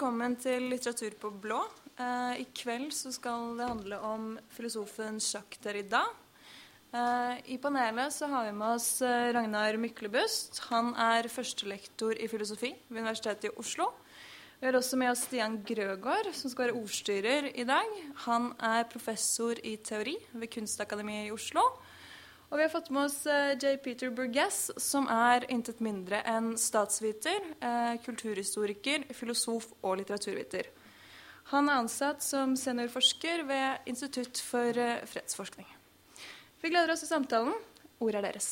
velkommen til Litteratur på blå. Eh, I kveld så skal det handle om filosofen Jacques Derrida. Eh, I panelet så har vi med oss eh, Ragnar Myklebust. Han er førstelektor i filosofi ved Universitetet i Oslo. Vi har også med oss Stian Grøgaard, som skal være ordstyrer i dag. Han er professor i teori ved Kunstakademiet i Oslo. Og vi har fått med oss uh, J. Peter Burgess, som er intet mindre enn statsviter, uh, kulturhistoriker, filosof og litteraturviter. Han er ansatt som seniorforsker ved Institutt for uh, fredsforskning. Vi gleder oss til samtalen. Ordet er deres.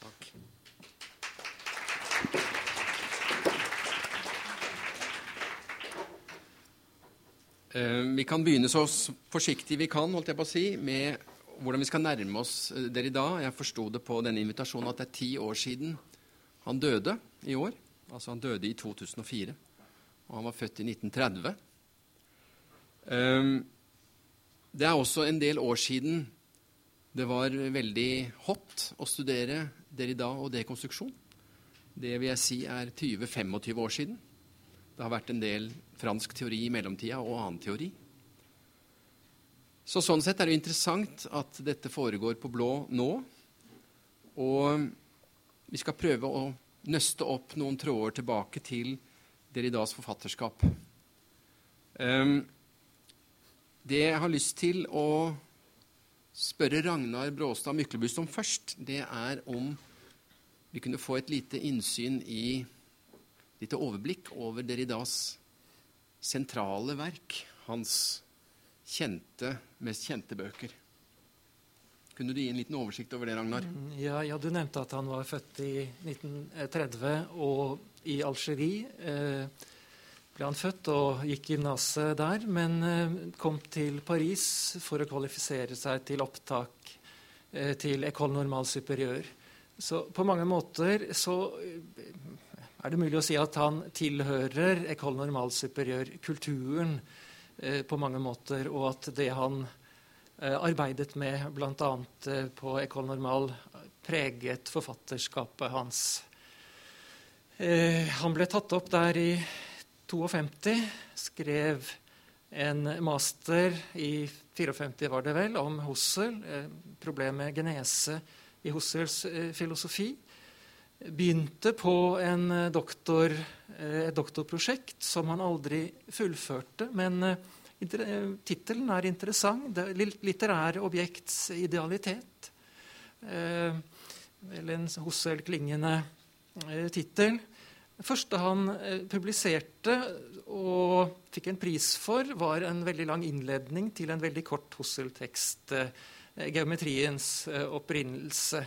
Takk. Vi kan begynne så forsiktig vi kan holdt jeg på å si, med hvordan vi skal nærme oss eh, dere i dag. Jeg forsto det på denne invitasjonen at det er ti år siden han døde i år. Altså han døde i 2004, og han var født i 1930. Um, ehm, det er også en del år siden det var veldig hot å studere Derrida og dekonstruksjon. Det vil jeg si er 20-25 år siden. Det har vært en del fransk teori i mellomtida og annen teori. Så Sånn sett er det interessant at dette foregår på blå nå. Og vi skal prøve å nøste opp noen tråder tilbake til Deridas forfatterskap. Um, det jeg har lyst til å spørre Ragnar Bråstad Myklebust om først, det er om vi kunne få et lite innsyn i lite overblikk over Deridas sentrale verk, hans kjente, mest kjente bøker. Kunne du gi en liten oversikt over det, Ragnar? Ja, ja, Du nevnte at han var født i 1930, og i Algerie eh, ble han født og gikk gymnaset der, men eh, kom til Paris for å kvalifisere seg til opptak eh, til École Normale Supérieure. Så på mange måter så eh, er det mulig å si at han tilhører École Normale Supérieure-kulturen Eh, på mange måter, og at det han eh, arbeidet med bl.a. Eh, på École Normal, preget forfatterskapet hans. Han ble tatt opp der i 52, skrev en master i 54 var det vel, om Hussel, problemet genese i Hussels filosofi. Begynte på doktor Eh, et doktorprosjekt som han aldri fullførte. Men eh, tittelen er interessant. Det er litterære objekts idealitet. Eh, vel en Hossel-klingende tittel. Det første han publiserte og fikk en pris for, var en veldig lang innledning til en veldig kort Hossel-tekst. Geometriens opprinnelse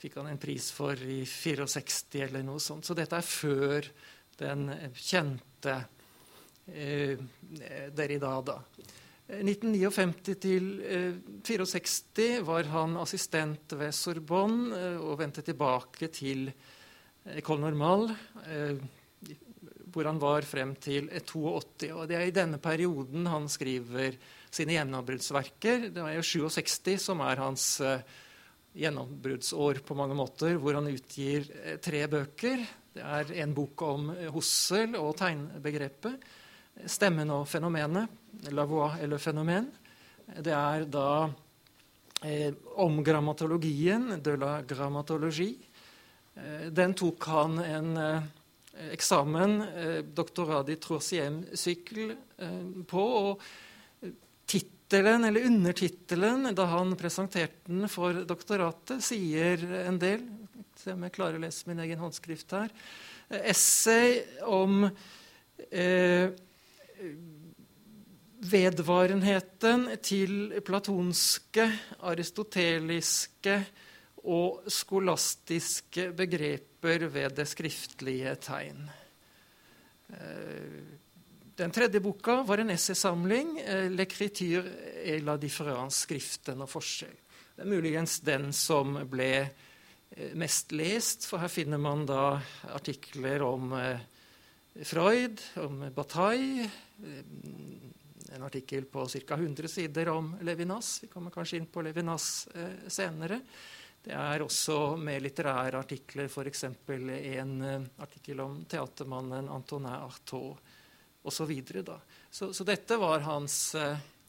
fikk han en pris for i 64 eller noe sånt. Så dette er før den kjente eh, da. 1959 til eh, 64 var han assistent ved Sorbonne eh, og vendte tilbake til École Normale, eh, hvor han var frem til 82. Og det er i denne perioden han skriver sine gjennombruddsverker. Det er jo 67 som er hans eh, gjennombruddsår på mange måter, hvor han utgir eh, tre bøker. Det er en bok om Hussel og tegnbegrepet. Stemmen og fenomenet. La voix eller fenomen. Det er da eh, om grammatologien, de la grammatologie. Eh, den tok han en eh, eksamen, eh, doktorat i troisième-sykkel, eh, på. og Tittelen, eller undertittelen, da han presenterte den for doktoratet, sier en del. Se om jeg klarer å lese min egen håndskrift her. Essay om eh, vedvarenheten til platonske, aristoteliske og skolastiske begreper ved det skriftlige tegn. Eh, den tredje boka var en essaysamling, 'Le 'L'écriture et la différence', skriften og forskjell. Det er muligens den som ble Eh, mest lest, for her finner man da artikler om eh, Freud, om Bataille, eh, en artikkel på ca. 100 sider om Levinas. Vi kommer kanskje inn på Levinas eh, senere. Det er også med litterære artikler, f.eks. en eh, artikkel om teatermannen Antonin Artaud osv. Så, så, så dette var hans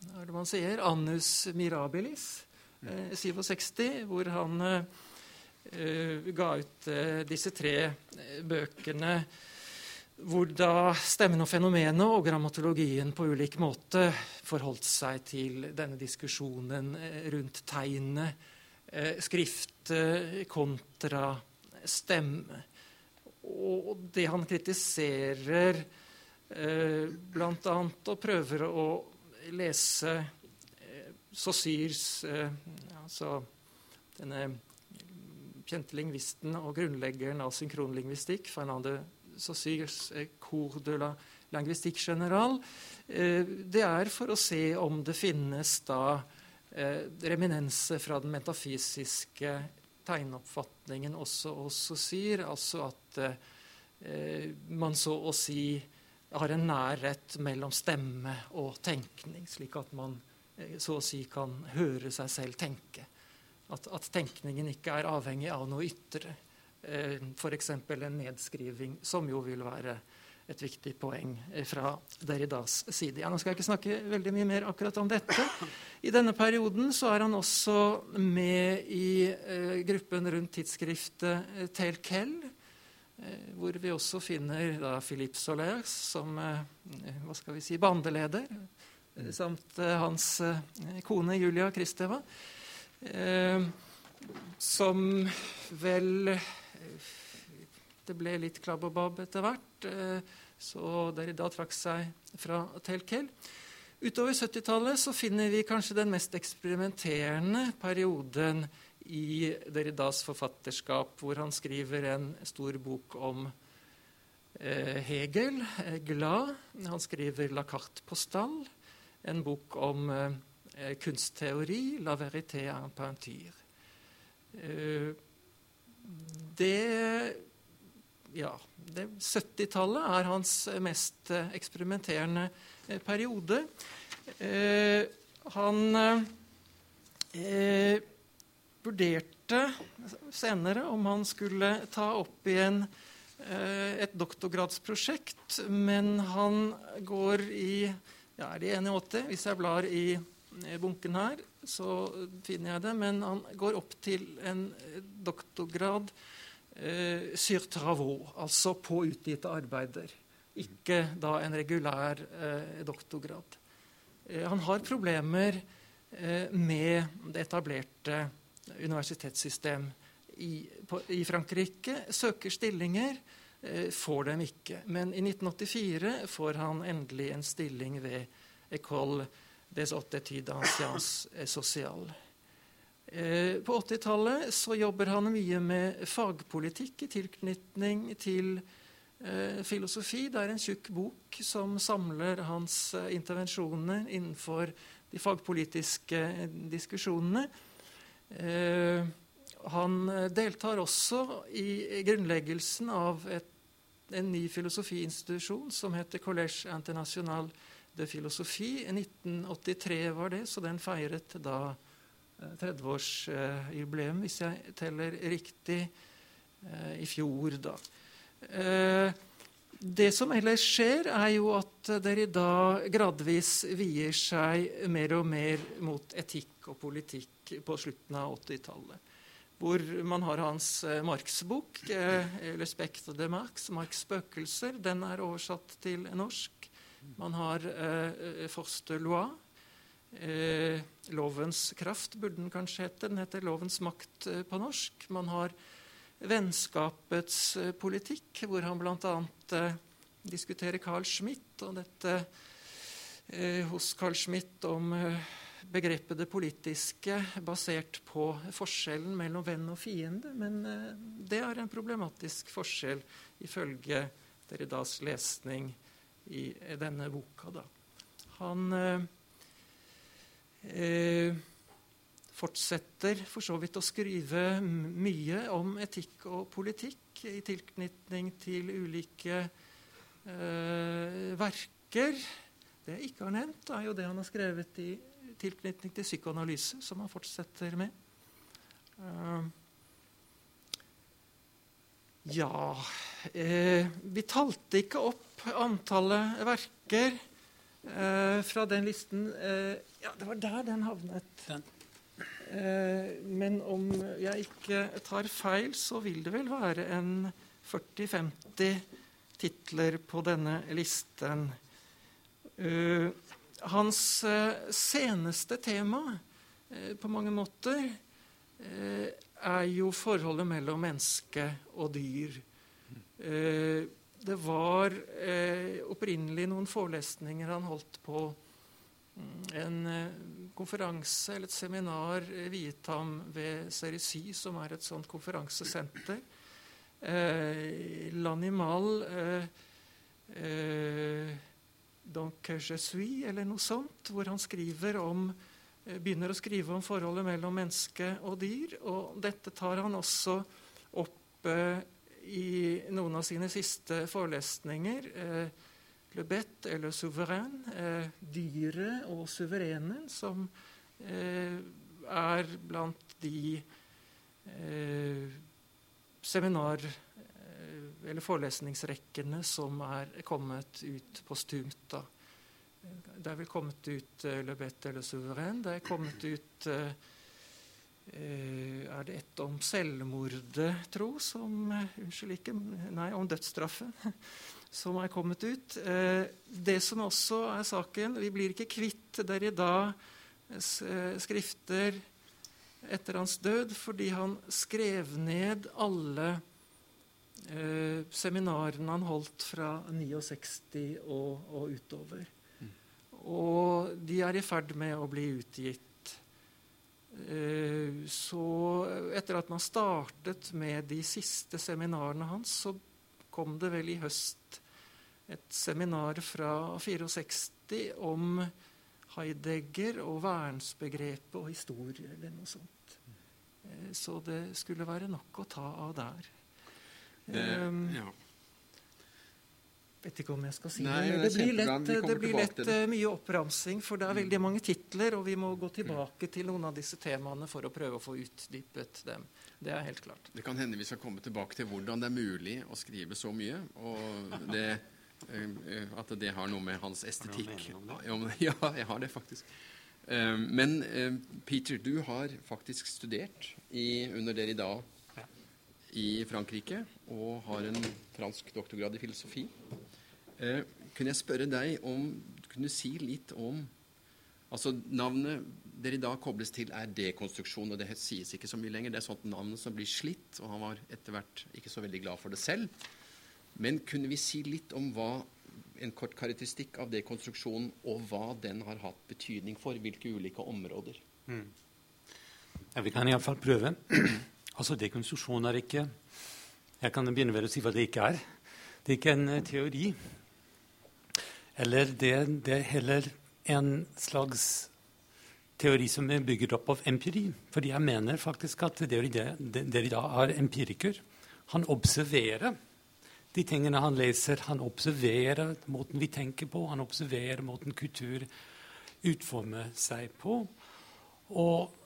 hva er det man sier, annus mirabilis, eh, 67, hvor han eh, ga ut eh, disse tre bøkene hvor da stemmen og fenomenet og grammatologien på ulik måte forholdt seg til denne diskusjonen rundt tegnet, skrift kontra stemme. Og det han kritiserer eh, bl.a. og prøver å lese eh, Saussures eh, altså denne kjente lingvisten og grunnleggeren av synkronlingvistikk, Fernande Saussures sier Cours de la linguistique générale, eh, det er for å se om det finnes da reminenser fra den metafysiske tegnoppfatningen også hos Saussure, altså at eh, man så å si har en nærhet mellom stemme og tenkning, slik at man eh, så å si kan høre seg selv tenke. At, at tenkningen ikke er avhengig av noe ytre. Eh, F.eks. en nedskriving, som jo vil være et viktig poeng eh, fra Derridas side. Ja, nå skal jeg ikke snakke veldig mye mer akkurat om dette. I denne perioden så er han også med i eh, gruppen rundt tidsskriftet eh, Tel Kell, eh, hvor vi også finner da Philippe Soler som eh, hva skal vi si, bandeleder, samt hans kone Julia Kristeva, som vel det ble litt klabb etter hvert. Så Derrida trakk seg fra Telkel. Utover 70-tallet så finner vi kanskje den mest eksperimenterende perioden i Derridas forfatterskap, hvor han skriver en stor bok om eh, Hegel, eh, Glad. Han skriver La carte postale, en bok om eh, kunstteori, La vérité en peinture. Det ja, 70-tallet er hans mest eh, eksperimenterende eh, periode. Eh, han eh, vurderte senere om han skulle ta opp igjen eh, et doktorgradsprosjekt, men han går i ja, Er de 81? Hvis jeg blar i bunken her, så finner jeg det. Men han går opp til en doktorgrad eh, sur travaux, altså på utgitte arbeider. Ikke da en regulær eh, doktorgrad. Eh, han har problemer eh, med det etablerte universitetssystem i, på, i Frankrike. Søker stillinger, eh, får dem ikke. Men i 1984 får han endelig en stilling ved École des Hautes hans en er sosial. Eh, på 80-tallet så jobber han mye med fagpolitikk i tilknytning til eh, filosofi. Det er en tjukk bok som samler hans eh, intervensjoner innenfor de fagpolitiske diskusjonene. Han deltar også i grunnleggelsen av et, en ny filosofiinstitusjon som heter Collège International de filosofi. 1983 var det, så den feiret da 30-årsjubileum, hvis jeg teller riktig, eh, i fjor, da. Eh, det som ellers skjer, er jo at dere da gradvis vier seg mer og mer mot etikk og politikk på slutten av 80-tallet. Hvor man har hans eh, Marx-bok, eh, 'Respect de Marx', Marx' spøkelser. Den er oversatt til norsk. Man har eh, Forster Loi, Eh, lovens kraft burde den kanskje hete. Den heter lovens makt eh, på norsk. Man har vennskapets eh, politikk, hvor han bl.a. Eh, diskuterer Carl Schmitt og dette eh, hos Carl Schmitt om eh, begrepet det politiske basert på forskjellen mellom venn og fiende. Men det er en problematisk forskjell ifølge Derridas lesning i denne boka. Da. Han eh, fortsetter for så vidt å skrive mye om etikk og politikk i tilknytning til ulike eh, verker. Det jeg ikke har nevnt, er jo det han har skrevet i tilknytning til psykoanalyse, som han fortsetter med. Uh, ja Eh, vi talte ikke opp antallet verker eh, fra den listen. Eh, ja, det var der den havnet. Eh, men om jeg ikke tar feil, så vil det vel være en 40-50 titler på denne listen. Uh, hans uh, seneste tema på mange måter er jo forholdet mellom menneske og dyr. Det var opprinnelig noen forelesninger han holdt på mm, en konferanse eller et seminar viet ham ved Cerisy, som er et sånt konferansesenter. Eh, L'animal eh, eh, Donc je suis, eller noe sånt, hvor han skriver om begynner å skrive om forholdet mellom menneske og dyr. Og dette tar han også opp eh, i noen av sine siste forelesninger. Eh, Le bête et le souverain, eh, dyret og suverenen, som er blant de seminar- eh, eller forelesningsrekkene som er kommet ut postumt. da. Det er vel kommet ut uh, Le Bête eller Souverain. Det er kommet ut uh, Er det et om selvmordet, tro, som Unnskyld, ikke Nei, om dødsstraffen. Som er kommet ut. Det som også er saken Vi blir ikke kvitt Derrida-skrifter etter hans død fordi han skrev ned alle eh, seminarene han holdt fra 69 og, og utover. Mm. Og de er i ferd med å bli utgitt. Eh, så etter at man startet med de siste seminarene hans, så kom det vel i høst et seminar fra 64 om Heidegger og vernsbegrepet og historie, eller noe sånt. Eh, så det skulle være nok å ta av der. Det, um, ja. Vet ikke om jeg skal si Nei, det. Det blir lett, det blir lett uh, mye oppramsing, for det er veldig mange titler, og vi må gå tilbake til noen av disse temaene for å prøve å få utdypet dem. Det er helt klart. Det kan hende vi skal komme tilbake til hvordan det er mulig å skrive så mye. og det Eh, eh, at det har noe med hans estetikk Ja, jeg har det faktisk. Eh, men Peter, du har faktisk studert i, under Derrida i Frankrike og har en fransk doktorgrad i filosofi. Kunne jeg spørre deg om Kunne du si litt om Altså Navnet dere i dag kobles til er dekonstruksjon, og det sies ikke så mye lenger. Det er sånt navn som blir slitt, og han var etter hvert ikke så veldig glad for det selv. Men kunne vi si litt om hva en kort karakteristikk av dekonstruksjonen, og hva den har hatt betydning for hvilke ulike områder? Mm. Ja, vi kan iallfall prøve. altså, dekonstruksjon er ikke Jeg kan begynne ved å si hva det ikke er. Det er ikke en uh, teori. Eller det, det, er heller en slags teori som er bygget opp av empiri. Fordi jeg mener faktisk at det vi da er empiriker. Han observerer de tingene han leser. Han observerer måten vi tenker på, han observerer måten kultur utformer seg på. Og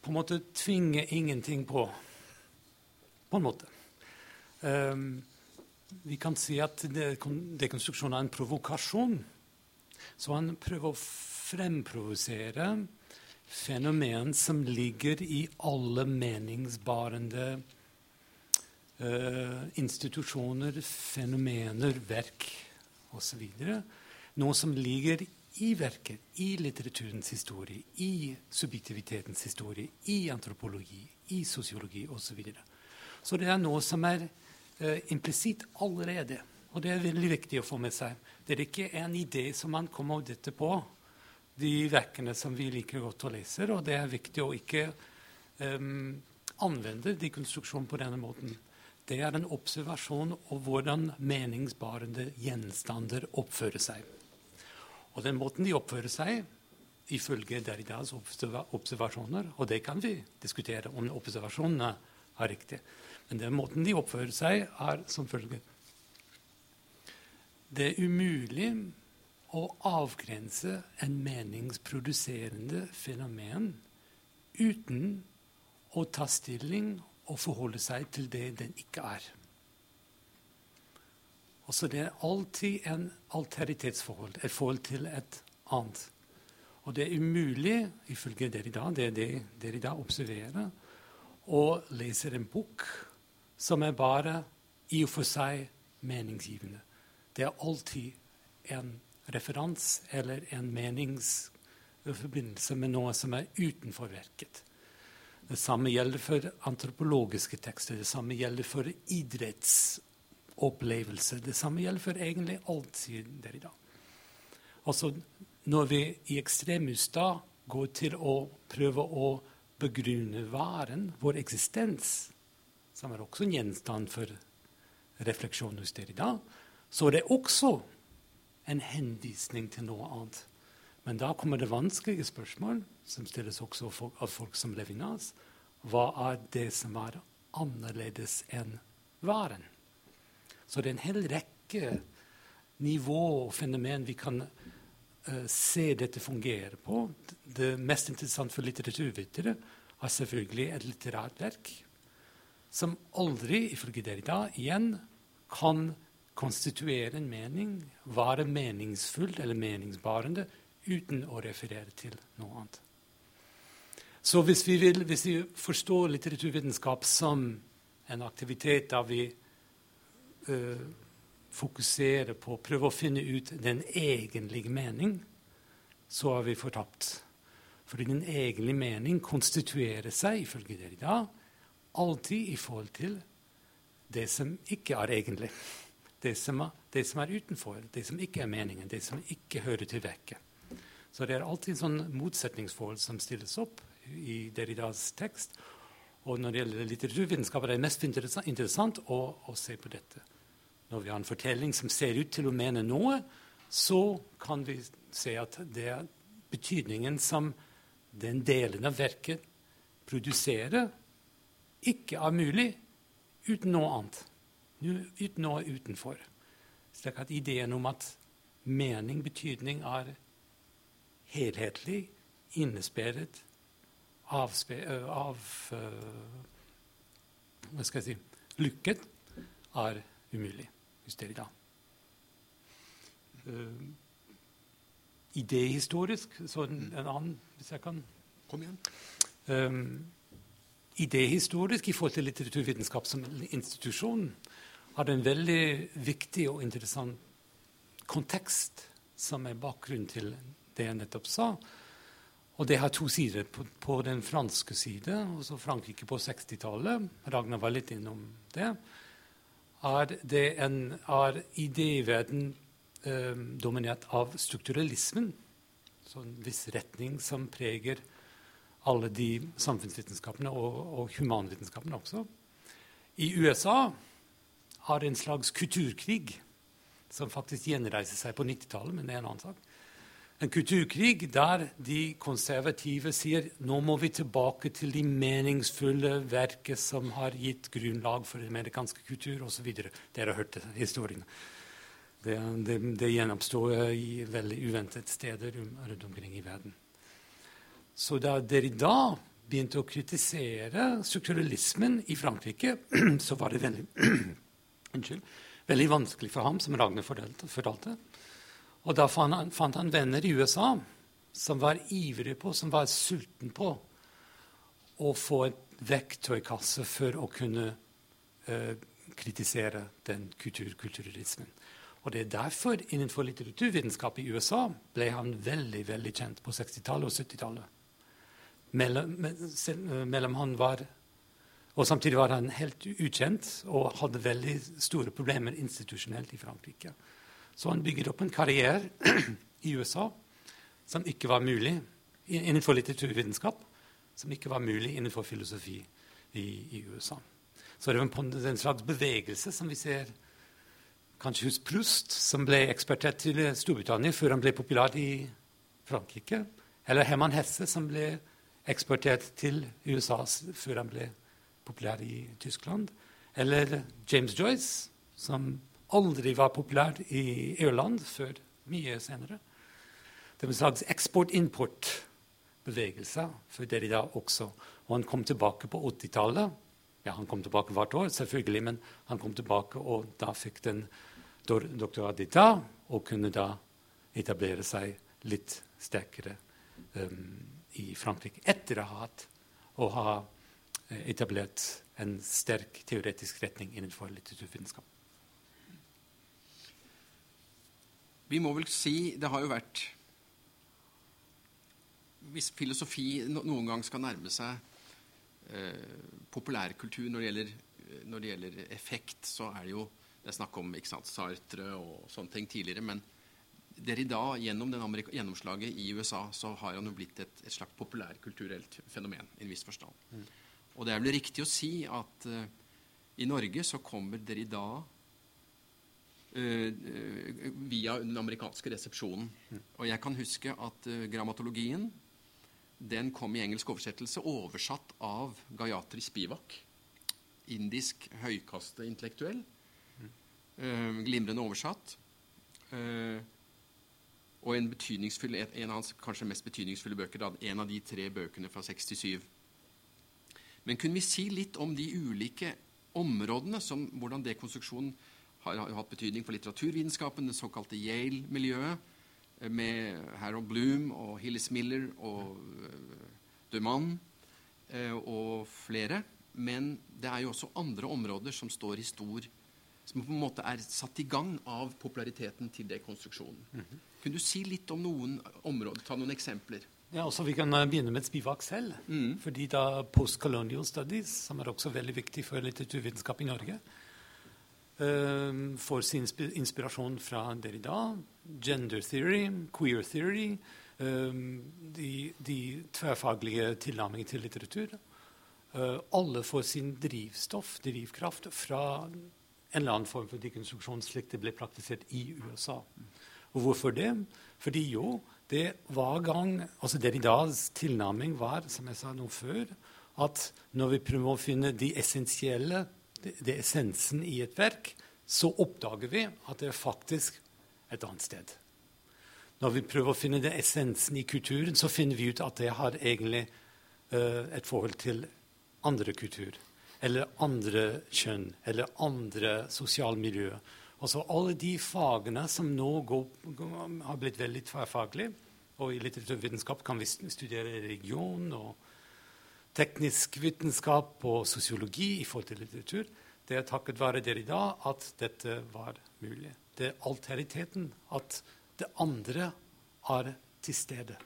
på en måte tvinger ingenting på, på en måte. Um, vi kan si at dekonstruksjon er en provokasjon. Så han prøver å fremprovosere fenomen som ligger i alle meningsbarende uh, institusjoner, fenomener, verk osv. Noe som ligger i verket, i litteraturens historie, i subjektivitetens historie, i antropologi, i sosiologi osv. Så, videre. så det er noe som er implisitt allerede. Og det er veldig viktig å få med seg. Det er ikke en idé som man kommer og detter på, de verkene som vi liker godt å lese. Og det er viktig å ikke um, anvende dekonstruksjon på denne måten det er en observasjon av hvordan meningsbarende gjenstander oppfører seg. Og den måten de oppfører seg, ifølge Derridas observasjoner Og det kan vi diskutere om observasjonene er riktige. Men den måten de oppfører seg, er som følger. Det er umulig å avgrense en meningsproduserende fenomen uten å ta stilling og forholde seg til det den ikke er. Altså Det er alltid en alteritetsforhold, et forhold til et annet. Og det er umulig, ifølge dere i dag, det er det dag observerer, å lese en bok som er bare i og for seg meningsgivende. Det er alltid en referanse eller en meningsforbindelse med noe som er utenfor verket. Det samme gjelder for antropologiske tekster, det samme gjelder for idrettsopplevelser. Det samme gjelder for egentlig alt, sier dag. Altså, når vi i ekstremus da går til å prøve å begrunne varen, vår eksistens, som er også en gjenstand for refleksjon hos dag, så er det også en henvisning til noe annet. Men da kommer det vanskelige spørsmål, som stilles også av folk som Levinas. Hva er det som er annerledes enn væren? Så det er en hel rekke nivå og fenomen vi kan uh, se dette fungere på. Det mest interessante for litteraturvitere er selvfølgelig et litterært verk som aldri, ifølge Derrida, igjen kan konstituere en mening, være meningsfull eller meningsbarende, uten å referere til noe annet. Så hvis vi, vil, hvis vi forstår litteraturvitenskap som en aktivitet der vi uh, fokuserer på å prøve å finne ut den egentlige mening, så er vi fortapt. Fordi den egentlige mening konstituerer seg, ifølge dere da, alltid i forhold til det som ikke er egentlig. Det som er, det som er utenfor, det som ikke er meningen, det som ikke hører til vekket. Så det er alltid en sånn motsetningsforhold som stilles opp i Derridas tekst. Og når det gjelder litteraturvitenskap, er det mest interessant å, å, se på dette. Når vi har en fortelling som ser ut til å mene noe, så kan vi se at det er betydningen som den delen av verket produserer, ikke er mulig uten noe annet. Uten noe utenfor. Slik at ideen om at mening, betydning, er helhetlig, innesperret, avspe, av Hva skal jeg si lykket, er umulig hvis det er i Uh, idehistorisk, så en, en, annen, hvis jeg kan Kom igjen. Um, idehistorisk i forhold til litteraturvitenskap som institusjon har det en veldig viktig og interessant kontekst som er bakgrunnen til det jeg nettopp sa. Og det har to sider. På, på den franske side, altså Frankrike på 60-tallet, Ragnar var litt innom det, er, det en, er idéverden eh, dominert av strukturalismen. Så en viss retning som preger alle de samfunnsvitenskapene og, og humanvitenskapene også. I USA har en slags kulturkrig som faktisk gjenreiser seg på 90-tallet, men det er en annen sak. En kulturkrig der de konservative sier nå må vi tilbake til de meningsfulle verket som har gitt grunnlag for den amerikanske kultur osv. Dere har hørt historien. Det, det, det gjenoppstår i veldig uventede steder rundt omkring i verden. Så da dere da begynte å kritisere strukturalismen i Frankrike, så var det veldig, unnskyld, veldig vanskelig for ham, som Ragnar fortalte og da fant han, fant han, venner i USA som var ivrige på, som var sultne på å få et vektøykasse for å kunne uh, kritisere den kultur, kulturalismen. Og det er derfor innenfor litteraturvitenskap i USA ble han veldig veldig kjent på 60-tallet og 70-tallet. Mellom, han var Og samtidig var han helt ukjent og hadde veldig store problemer institusjonelt i Frankrike. Så han bygget opp en karriere i USA som ikke var mulig innenfor litteraturvitenskap, som ikke var mulig innenfor filosofi i, i USA. Så det var en slags bevegelse som vi ser kanskje hos Proust, som ble ekspertert til Storbritannia før han ble populær i Frankrike. Eller Herman Hesse, som ble eksportert til USA før han ble populær i Tyskland. Eller James Joyce, som aldri var populær i Irland før mye senere. Det var en slags eksport-import-bevegelse for Derrida også. Og han kom tilbake på 80-tallet. Ja, han kom tilbake hvert år, selvfølgelig, men han kom tilbake, og da fikk den doktorat d'etat og kunne da etablere seg litt sterkere um, i Frankrike etter å ha, å ha eh, etablert en sterk teoretisk retning innenfor litteraturvitenskap. Vi må vel si det har jo vært Hvis filosofi noen gang skal nærme seg eh, populærkultur når det, gjelder, når det gjelder effekt, så er det jo det er snakk om sant, Sartre og sånne ting tidligere. Men Derrida, gjennom den gjennomslaget i USA, så har han jo blitt et, et slags populærkulturelt fenomen i en viss forstand. Mm. Og det er vel riktig å si at uh, i Norge så kommer Derrida uh, via den amerikanske resepsjonen. Mm. Og jeg kan huske at uh, grammatologien den kom i engelsk oversettelse, oversatt av Gayatri Spivak. Indisk høykasteintellektuell. Mm. glimrende oversatt. Uh, og en, en, av hans kanskje mest betydningsfulle bøker, da, en av de tre bøkene fra 67. Men kunne vi si litt om de ulike områdene, som, hvordan dekonstruksjonen har, har hatt betydning for litteraturvitenskapen, det såkalte Yale-miljøet, eh, med Harold Bloom og Hillis Miller og uh, Duman uh, og flere. Men det er jo også andre områder som står i stor som på en måte er satt i gang av populariteten til dekonstruksjonen. Mm -hmm. Kunne du si litt om noen områder? Ta noen eksempler. Ja, også Vi kan eh, begynne med Spivak selv. Mm. fordi da Postcolonial Studies, som er også veldig viktig for litteraturvitenskap i Norge, uh, får sin inspirasjon fra Derrida, gender theory, queer theory, um, de, de, tverrfaglige tilnærmingene til litteratur. Uh, alle får sin drivstoff, drivkraft, fra en eller annen form for dekonstruksjon slik det ble praktisert i USA. Og hvorfor det? Fordi jo, det var gang altså Derridas tilnærming var, som jeg sa nå før, at når vi prøver å finne de essensielle, det, det essensen i et verk, så oppdager vi at det er faktisk et annet sted. Når vi prøver å finne det essensen i kulturen, så finner vi ut at det har egentlig uh, et forhold til andre kulturer eller andre kjønn eller andre sosialmiljø. Altså alle de fagene som nå går, har blitt veldig tverrfaglige. Og i litteraturvitenskap kan vi studere religion og teknisk vitenskap og sosiologi i forhold til litteratur. Det er takket være dere i dag at dette var mulig. Det er alteriteten, at det andre er til stede.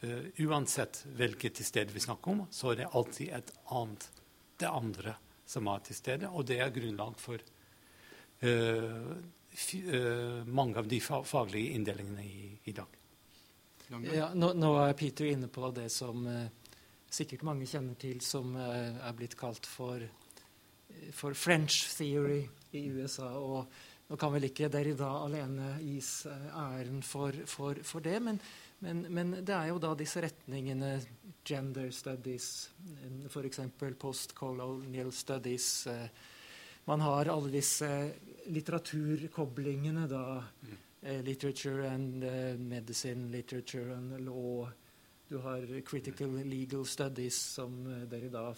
Uh, uansett hvilket til stede vi snakker om, så er det alltid et annet det andre som er til stede. Og det er grunnlag for uh, mange av de faglige inndelingene i, i dag. Ja, nå, nå, er Peter inne på det som uh, sikkert mange kjenner til, som uh, er blitt kalt for, for, French theory i USA. og nå kan vel ikke Derrida alene gis æren for, for, for det, men, men, men, det er jo da disse retningene gender studies, f.eks. postcolonial studies. Eh, man har alle disse litteraturkoblingene, da. Mm. Literature and uh, medicine, literature and law. Du har critical legal studies, som dere da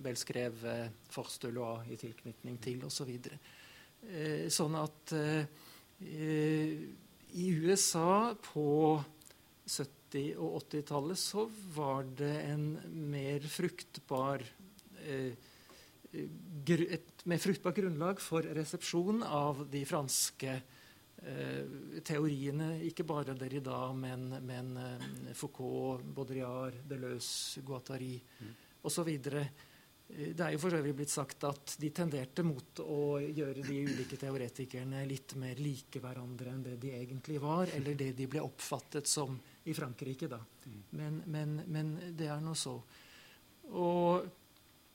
vel skrev uh, Forstulloa i tilknytning til, osv. Så sånn at i USA på 70 70- og 80-tallet så var det en mer fruktbar eh, et mer fruktbart grunnlag for resepsjon av de franske eh, teoriene. Ikke bare Derrida, men, men eh, Foucault, Baudrillard, Deleuze, Guattari mm. osv. Det er jo for øvrig blitt sagt at de tenderte mot å gjøre de ulike teoretikerne litt mer like hverandre enn det de egentlig var, eller det de ble oppfattet som i Frankrike, da. Men, men, men det er nå så. Og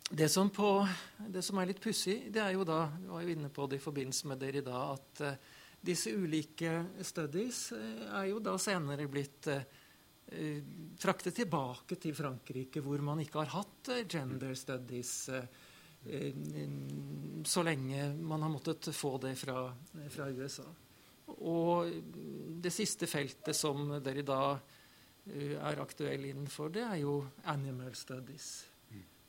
det som, på, det som, er litt pussig, det er jo da Du var jo inne på det i forbindelse med dere i dag, at uh, disse ulike studies uh, er jo da senere blitt uh, traktet tilbake til Frankrike, hvor man ikke har hatt gender studies så lenge man har måttet få det fra, fra USA. Og det siste feltet som dere da er aktuell innenfor, det er jo animal studies.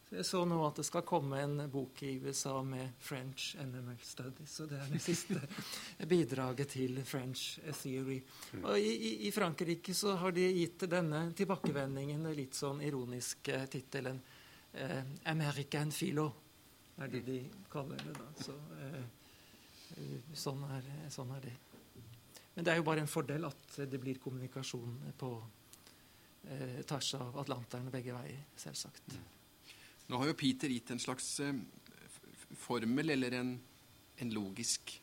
Så Jeg så nå at det skal komme en bok i USA med French animal Studies. Og det er det siste bidraget til French Theory. Og i, i, Frankrike så har de gitt denne tilbakevendingen den litt sånn ironiske tittelen eh, 'American Philo'. er det de kaller det. da. Så, eh, sånn, er, sånn er det. Men det er jo bare en fordel at det blir kommunikasjon på eh, tvers av Atlanteren begge veier, selvsagt. Nå har jo Peter gitt en slags eh, formel, eller en, en logisk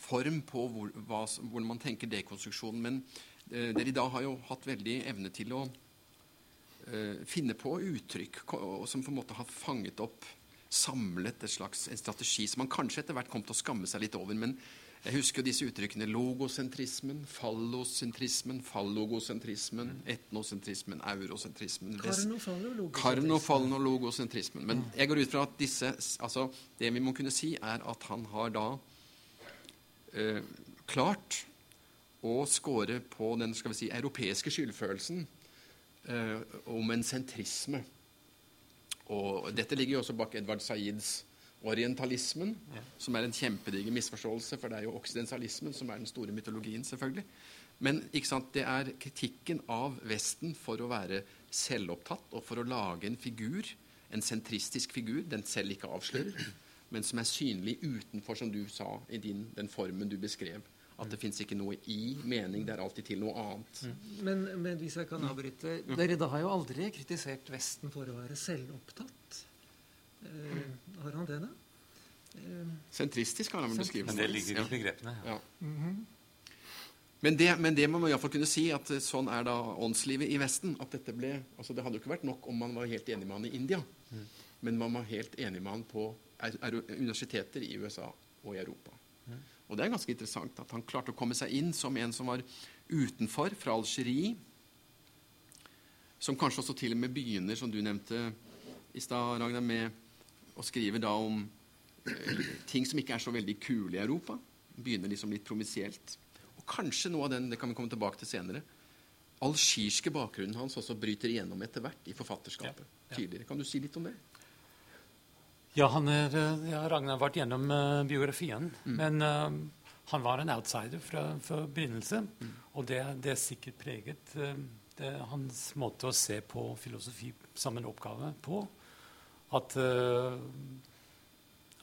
form på hvor, hva, hvordan man tenker dekonstruksjonen. Men eh, dere i dag har jo hatt veldig evne til å eh, finne på uttrykk som på en måte har fanget opp, samlet et slags, en strategi som man kanskje etter hvert kom til å skamme seg litt over. men jeg husker disse uttrykkene logosentrismen, fallosentrismen, fallogosentrismen, etnosentrismen, eurosentrismen Karnofallen og logosentrismen. Men jeg går ut fra at disse altså Det vi må kunne si, er at han har da eh, klart å score på den skal vi si, europeiske skyldfølelsen eh, om en sentrisme. Og dette ligger jo også bak Edvard Saids orientalismen, ja. som er en kjempediger misforståelse, for det er jo oksidensialismen som er den store mytologien, selvfølgelig. Men sant, det er kritikken av Vesten for å være selvopptatt og for å lage en figur, en sentristisk figur, den selv ikke avslører, men som er synlig utenfor, som du sa, i din, den formen du beskrev. At det fins ikke noe i mening, det er alltid til noe annet. Men, men hvis jeg kan avbryte Dere da har jo aldri kritisert Vesten for å være selvopptatt. Uh, har han det, da? Uh, Sentristisk har han vel beskrevet Men det ligger i begrepene. Ja. ja. Mm -hmm. men, det, men, det, må man iallfall kunne si, at eh, sånn er da åndslivet i Vesten. at dette ble, altså Det hadde jo ikke vært nok om man var helt enig med han i India. Mm. Men man var helt enig med han på er, er, universiteter i USA og i Europa. Mm. Og det er ganske interessant at han klarte å komme seg inn som en som var utenfor, fra Algerie. Som kanskje også til og med begynner, som du nevnte i stad, Ragnar, med og skriver da om eh, ting som ikke er så veldig kule i Europa. Begynner liksom litt provinsielt. Og kanskje noe av den det kan vi komme tilbake til senere, algirske bakgrunnen hans også bryter igjennom etter hvert i forfatterskapet. Ja, ja. tidligere. Kan du si litt om det? Ja, han er, eh, ja, Ragnar har vært gjennom uh, biografien. Mm. Men uh, han var en outsider fra, fra begynnelse. Mm. Og det, det, er sikkert preget uh, det hans måte å se på filosofi som en oppgave på at, uh,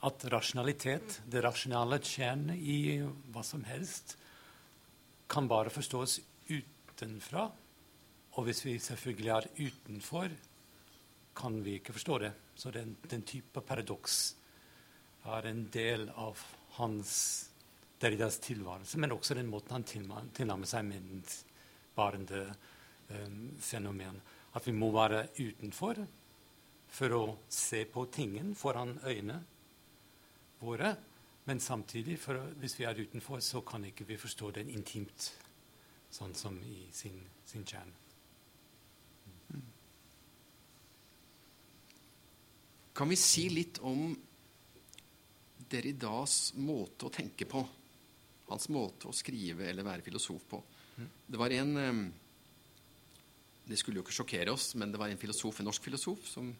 at rasjonalitet, det rasjonale kjernet i hva som helst, kan bare forstås utenfra. Og hvis vi selvfølgelig er utenfor, kan vi ikke forstå det. Så den, den type paradoks er en del av hans Derridas tilværelse, men også den måten han tilnærmer seg menneskebarende um, fenomen. At vi må være utenfor for å se på tingen foran øynene våre. Men samtidig, for hvis vi er utenfor, så kan ikke vi forstå den intimt, sånn som i sin, sin kjerne. Kan vi si litt om Derridas måte å tenke på? Hans måte å skrive eller være filosof på. Det var en ehm, Det skulle jo ikke sjokkere oss, men det var en filosof, en norsk filosof som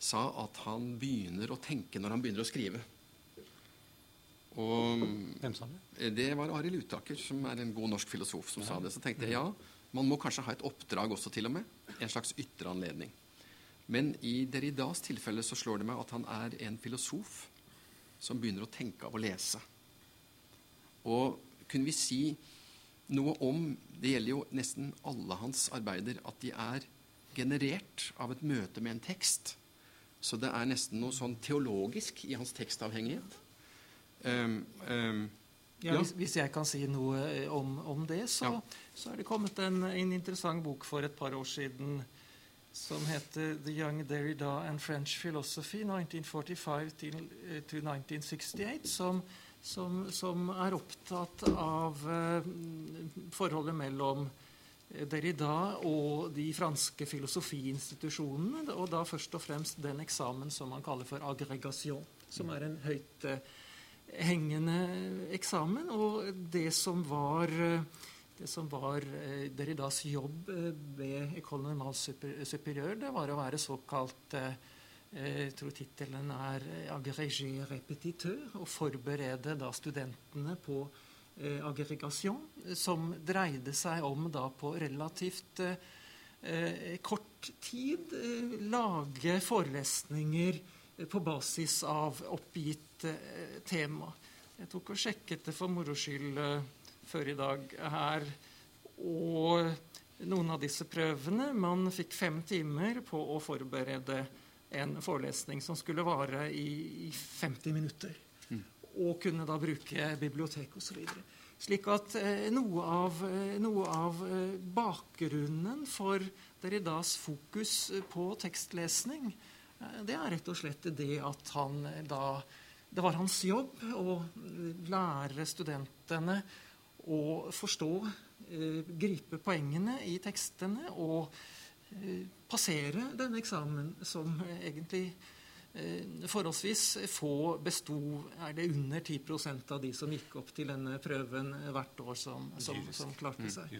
sa at han begynner å tenke når han begynner å skrive. Og Hvem sa det? Det var Arild Utaker, som er en god norsk filosof, som ja. sa det. Så tenkte jeg ja, man må kanskje ha et oppdrag også, til og med. En slags ytre anledning. Men i Deridas tilfelle så slår det meg at han er en filosof som begynner å tenke av å lese. Og kunne vi si noe om Det gjelder jo nesten alle hans arbeider at de er generert av et møte med en tekst så det er nesten noe sånn teologisk i hans tekstavhengighet. Um, um, ja, hvis, hvis, jeg kan si noe eh, om, om det, så, ja. så, er det kommet en, en, interessant bok for et par år siden som heter 'The Young Derrida and French Philosophy 1945 to 1968', som, som, som, er opptatt av uh, forholdet mellom Derrida og de franske filosofiinstitusjonene, og da først og fremst den eksamen som man kaller for aggregation, som er en høyt hengende eksamen. Og det som var det som var eh, Derridas jobb eh, ved École Normale Superieur, det var å være såkalt eh, jeg tror tittelen er 'agrégé repetiteur', å forberede da studentene på eh, aggregation, som dreide seg om da på relativt eh, kort tid eh, lage forelesninger på basis av oppgitt tema. Jeg tok og sjekket det for moro skyld før i dag her. Og noen av disse prøvene Man fikk fem timer på å forberede en forelesning som skulle vare i, i 50 minutter. Og kunne da bruke bibliotek osv. Slik at eh, noe av, eh, noe av eh, bakgrunnen for Derridas fokus på tekstlesning, det er rett og slett det at han da Det var hans jobb å lære studentene å forstå, gripe poengene i tekstene og passere denne eksamen, som egentlig forholdsvis få besto Er det under 10% av de som gikk opp til denne prøven hvert år, som, som, som klarte Mm, seg?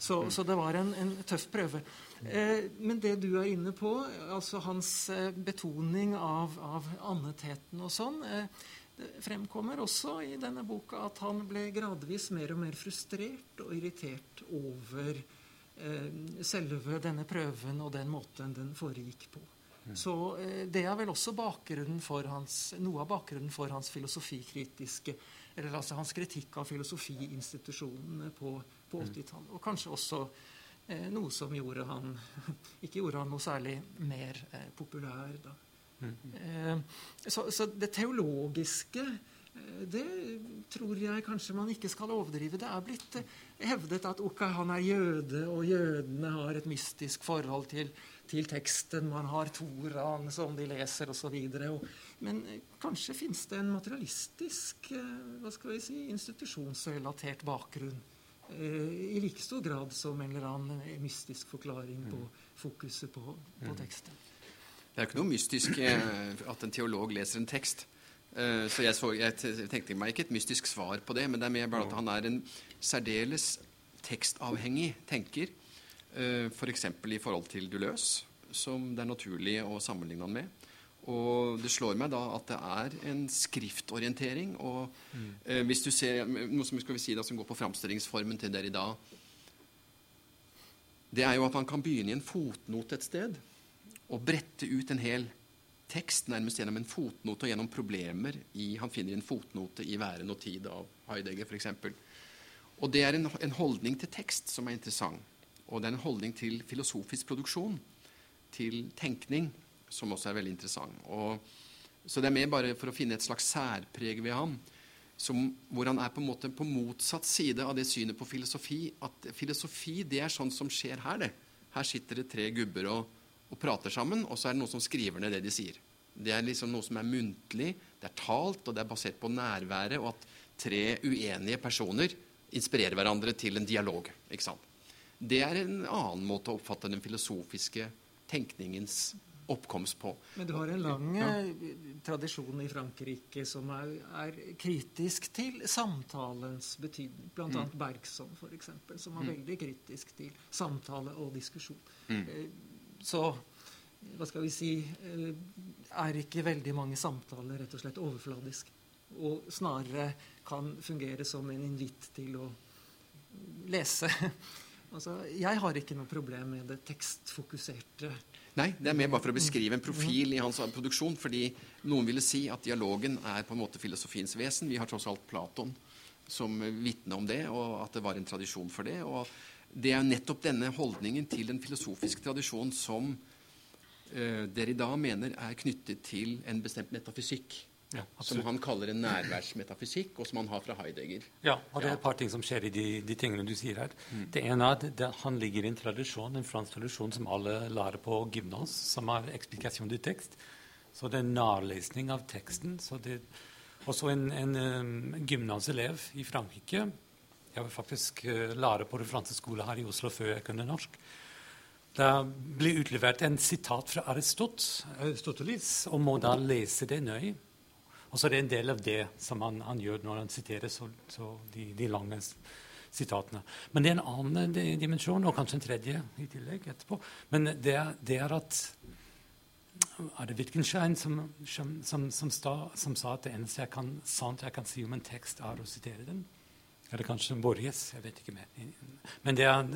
Så, så det var en, en tøff prøve. Eh, men det du er inne på, altså hans eh, betoning av, av andetheten og sånn eh, Det fremkommer også i denne boka at han ble gradvis mer og mer frustrert og irritert over eh, selve denne prøven og den måten den foregikk på. Så eh, det er vel også hans, noe av bakgrunnen for hans filosofikritiske Eller altså hans kritikk av filosofiinstitusjonene på, på 80-tallet. Og kanskje også eh, noe som gjorde han ikke gjorde han noe særlig mer eh, populær da. Eh, så, så det teologiske eh, det tror jeg kanskje man ikke skal overdrive. Det er blitt eh, hevdet at ok, han er jøde, og jødene har et mystisk forhold til, til teksten. Man har Toraen som de leser, osv. Men eh, kanskje fins det en materialistisk, eh, hva skal vi si, institusjonsrelatert bakgrunn. eh, I like stor grad som en eller annen mystisk forklaring på fokuset på, på teksten. Det er jo ikke noe mystisk at en teolog leser en tekst. Så jeg, så jeg tenkte meg ikke et mystisk svar på det, men det er mer bare at han er en særdeles tekstavhengig tenker. F.eks. For i forhold til Duløs, som det er naturlig å sammenligne han med. Og det slår meg da at det er en skriftorientering. Og eh, hvis du ser noe som, skal vi si da, som går på framstillingsformen til dere i dag det er jo at han kan begynne i en fotnote et sted og brette ut en hel tekst nærmest gjennom en fotnote og gjennom problemer i Han finner en fotnote i 'Væren og tid' av Heidegger f.eks. Og det er en, en holdning til tekst som er interessant. Og det er en holdning til filosofisk produksjon, til tenkning, som også er veldig interessant. Og, så det er mer bare for å finne et slags særpreg ved ham, som, hvor han er på en måte på motsatt side av det synet på filosofi. At filosofi, det er sånn som skjer her, det. Her sitter det tre gubber og, og prater sammen, og så er det noen som skriver ned det de sier. Det er liksom noe som er muntlig, det er talt, og det er basert på nærværet, og at tre uenige personer inspirerer hverandre til en dialog. ikke sant? Det er en annen måte å oppfatte den filosofiske tenkningens oppkomst på. Men du har en lang ja. tradisjon i Frankrike som er, er kritisk til samtalens betydning. Blant Mm. Bergson, eksempel, som er veldig kritisk til samtale og diskusjon. Mm. Eh, Så hva skal vi si eh, Er ikke veldig mange samtaler rett og slett overfladisk? Og snarere kan fungere som en invitt til å lese. Altså, jeg har ikke noe problem med det tekstfokuserte. Nei, det er mer bare for å beskrive en profil i hans produksjon. Fordi noen ville si at dialogen er på en måte filosofiens vesen. Vi har tross alt Platon som vitne om det, og at det var en tradisjon for det. Og det er jo nettopp denne holdningen til den filosofiske tradisjonen som dere i dag mener er knyttet til en bestemt metafysikk. Ja, som han kaller en nærværsmetafysikk, og som han har fra Heidegger. Ja, og det er et par ting som skjer i de, de tingene du sier her. Det ene er at det, han ligger i en tradisjon, en fransk tradisjon som alle lærer på gymnas, som er eksplikasjon til tekst. Så det er nærlesning av teksten. Så det, også en, en um, gymnaselev i Frankrike Jeg var faktisk uh, lærer på den franske skolen her i Oslo før jeg kunne norsk. Det blir utlevert en sitat fra Aristot, Aristoteles og må da lese det nøye. Og så er det en del av det som han, han gjør når han siterer så, så de, de lange sitatene. Men det er en annen dimensjon, og kanskje en tredje i tillegg etterpå. Men det, det er at er det Wittgenstein som, som, som, sta, som, sa at det eneste jeg kan, sant jeg kan si om en tekst, er å sitere den? Eller kanskje Borges? Jeg vet ikke mer. Men det er,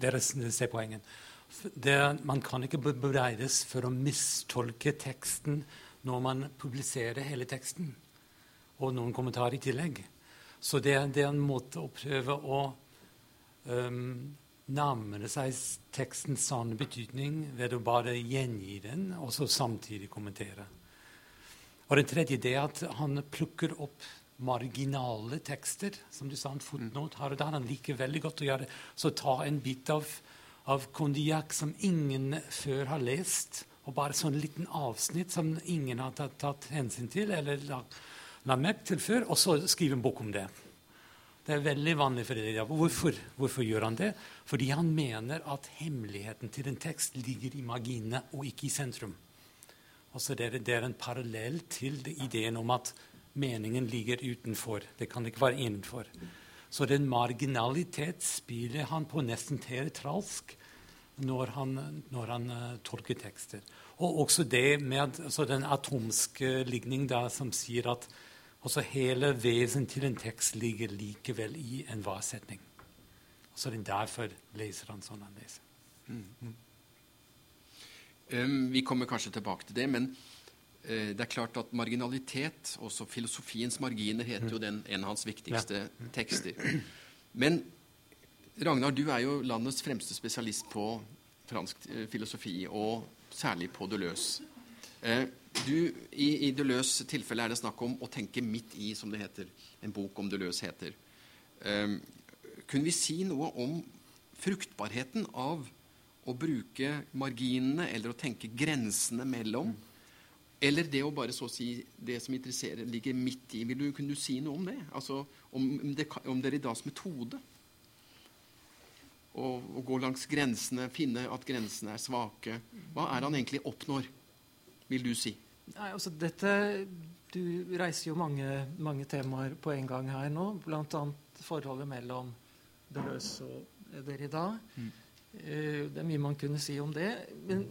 dere ser poenget. Man kan ikke bebreides for å mistolke teksten når man publiserer hele teksten, og noen kommentarer i tillegg. Så det, det er en måte å prøve å um, nærme seg tekstens sanne betydning ved å bare gjengi den, og så samtidig kommentere. Og det tredje det er at han plukker opp marginale tekster. Som du sa, en fotnote her og der. Han liker veldig godt å gjøre. Så ta en bit av, av kondiakk som ingen før har lest, og bare sånn liten avsnitt som ingen har tatt, tatt hensyn til eller lagt la merke til før, og så skrive en bok om det. Det er veldig vanlig for det. Hvorfor? Hvorfor gjør han det? Fordi han mener at hemmeligheten til en tekst ligger i marginene og ikke i sentrum. Altså det, er, det er en parallell til ideen om at meningen ligger utenfor. Det kan ikke være innenfor. Så den marginalitet spiller han på nesten teatralsk når han, når han uh, tolker tekster. Og også det med altså den atomske ligning der, som sier at også hele vesen til en tekst ligger likevel i en varsetning. Så det er derfor leser han sånn han leser. Mm. Mm. Um, vi kommer kanskje tilbake til det, men uh, det er klart at marginalitet, også filosofiens marginer, heter jo den, en av hans viktigste ja. tekster. Men Ragnar, du er jo landets fremste spesialist på fransk uh, filosofi, og særlig på Deleuze. Eh, du, i, I Deleuze' tilfelle er det snakk om å tenke midt i, som det heter. En bok om Deleuze heter. Eh, kunne vi si noe om fruktbarheten av å bruke marginene eller å tenke grensene mellom? Eller det å bare så si det som interesserer, ligger midt i. Vil du, kunne du si noe om det? Altså om, det, om Derridas metode? Og, og, gå langs grensene, finne at grensene er svake. Hva er han egentlig oppnår, vil du si? Nei, altså dette, Du reiser jo mange, mange temaer på en gang her nå, bl.a. forholdet mellom Deleuze og Derrida. Mm. Eh, det er mye man kunne si om det. Men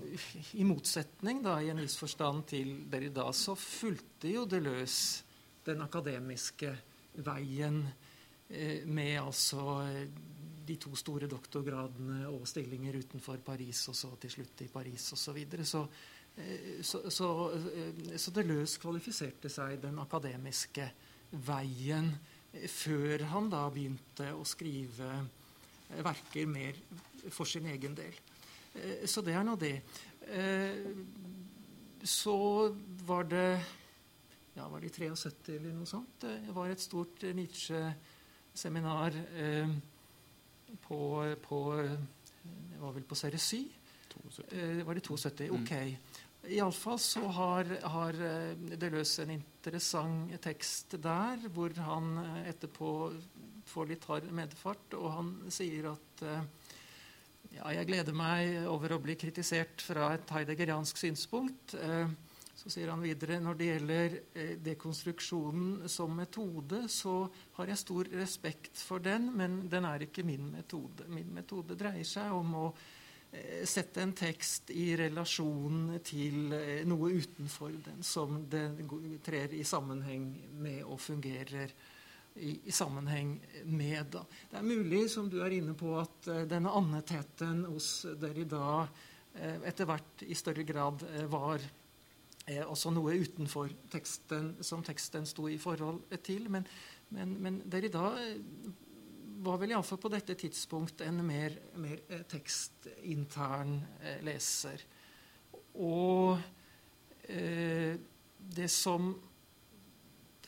i motsetning da, i en viss forstand til Derrida, så fulgte jo Deleuze den akademiske veien eh, med altså de to store doktorgradene og stillinger utenfor Paris, og så til slutt i Paris osv. Så, videre. så eh, så, så, det løs kvalifiserte seg den akademiske veien før han da begynte å skrive verker mer for sin egen del. Eh, så det er nå det. Så var det ja, var det i 73 eller noe sånt. Det var et stort Nietzsche-seminar. Eh, på, på Det var vel på serie 7? 72. Eh, var det 72? Mm. Ok. Mm. Iallfall så har, har eh, Deleuze en interessant tekst der, hvor han eh, etterpå får litt hard medfart, og han sier at ja, jeg gleder meg over å bli kritisert fra et heideggeriansk synspunkt. Eh, så sier han videre når det gjelder eh, dekonstruksjonen som metode, så har jeg stor respekt for den, men den er ikke min metode. Min metode dreier seg om å eh, sette en tekst i relasjon til eh, noe utenfor den, som den trer i sammenheng med og fungerer i, i sammenheng med. Da. Det er mulig, som du er inne på, at denne andetheten hos Derrida uh, etter hvert i større grad uh, var eh, også noe utenfor teksten som teksten sto i forhold til. Men, men, men Derrida eh, var vel iallfall på dette tidspunkt en mer, mer eh, tekstintern leser. Og eh, det som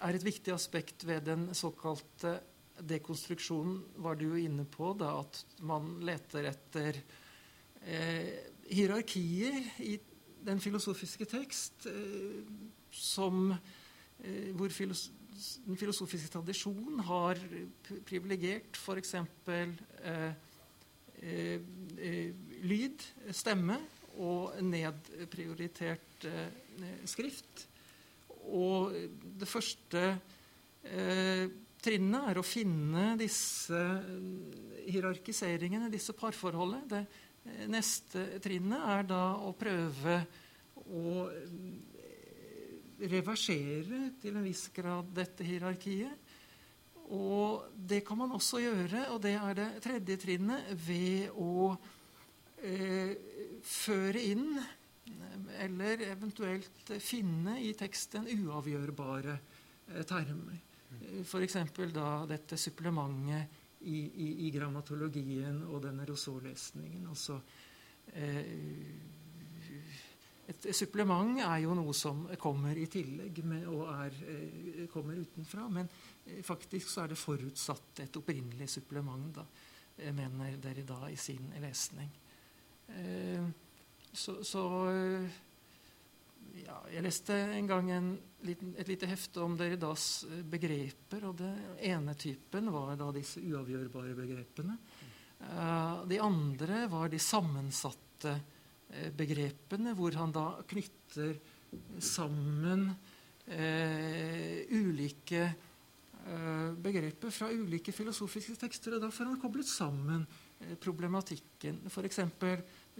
er et viktig aspekt ved den såkalte dekonstruksjonen, var du jo inne på, da, at man leter etter eh, hierarkier i den filosofiske tekst eh, som, eh, hvor filos den filosofiske tradisjon har privilegert f.eks. Eh, eh, eh, lyd, stemme, og nedprioritert eh, skrift. Og det første trinnet er å finne disse eh, hierarkiseringene, disse parforholdet. Det eh, neste trinnet er da å prøve å reversere til en viss grad dette hierarkiet. Og det kan man også gjøre, og det er det tredje trinnet, ved å eh, føre inn eller eventuelt finne i teksten uavgjørbare eh, termer. F.eks. da dette supplementet i, i, i, grammatologien og denne Rousseau-lesningen. Altså, eh, et supplement er jo noe som kommer i tillegg med, og er, eh, kommer utenfra. Men eh, faktisk så er det forutsatt et opprinnelig supplement, da, mener dere da i sin lesning. Så, så ja, Jeg leste en gang en et lite hefte om Derridas begreper. og Den ene typen var da disse uavgjørbare begrepene. Uh, de andre var de sammensatte uh, begrepene, hvor han da knytter sammen eh, ulike begreper fra ulike filosofiske tekster. Og da får han koblet sammen problematikken. F.eks.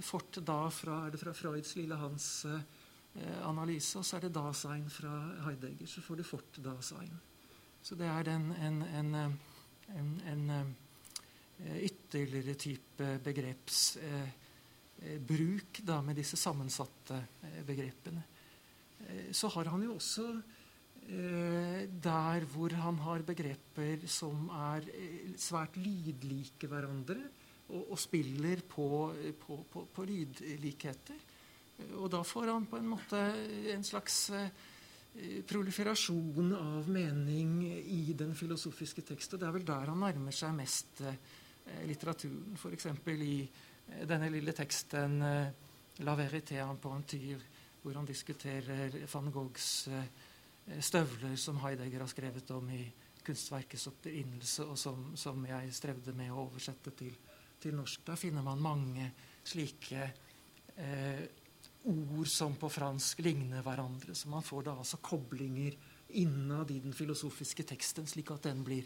Fort da fra, fra Freuds lille Hans Eh, analyse, og så er det Dasein fra Heidegger. Så får du fort Dasein. Så det er en, en, en, en, en eh, ytterligere type begrepsbruk eh, da, med disse sammensatte begrepene. Så har han jo også der hvor han har begreper som er svært lydlike hverandre, og, og spiller på, på, på, på lydlikheter. Og da får han på en måte en slags eh, proliferasjon av mening i den filosofiske tekst. Og det er vel der han nærmer seg mest eh, litteraturen. F.eks. i eh, denne lille teksten 'La verité en pointure', hvor han diskuterer van Goghs støvler, som Heidegger har skrevet om i kunstverkets opprinnelse, og som, som, jeg strevde med å oversette til, til norsk. Der finner man mange slike eh, ord som på fransk ligner hverandre. Så man får da altså koblinger innad i den filosofiske teksten, slik at den blir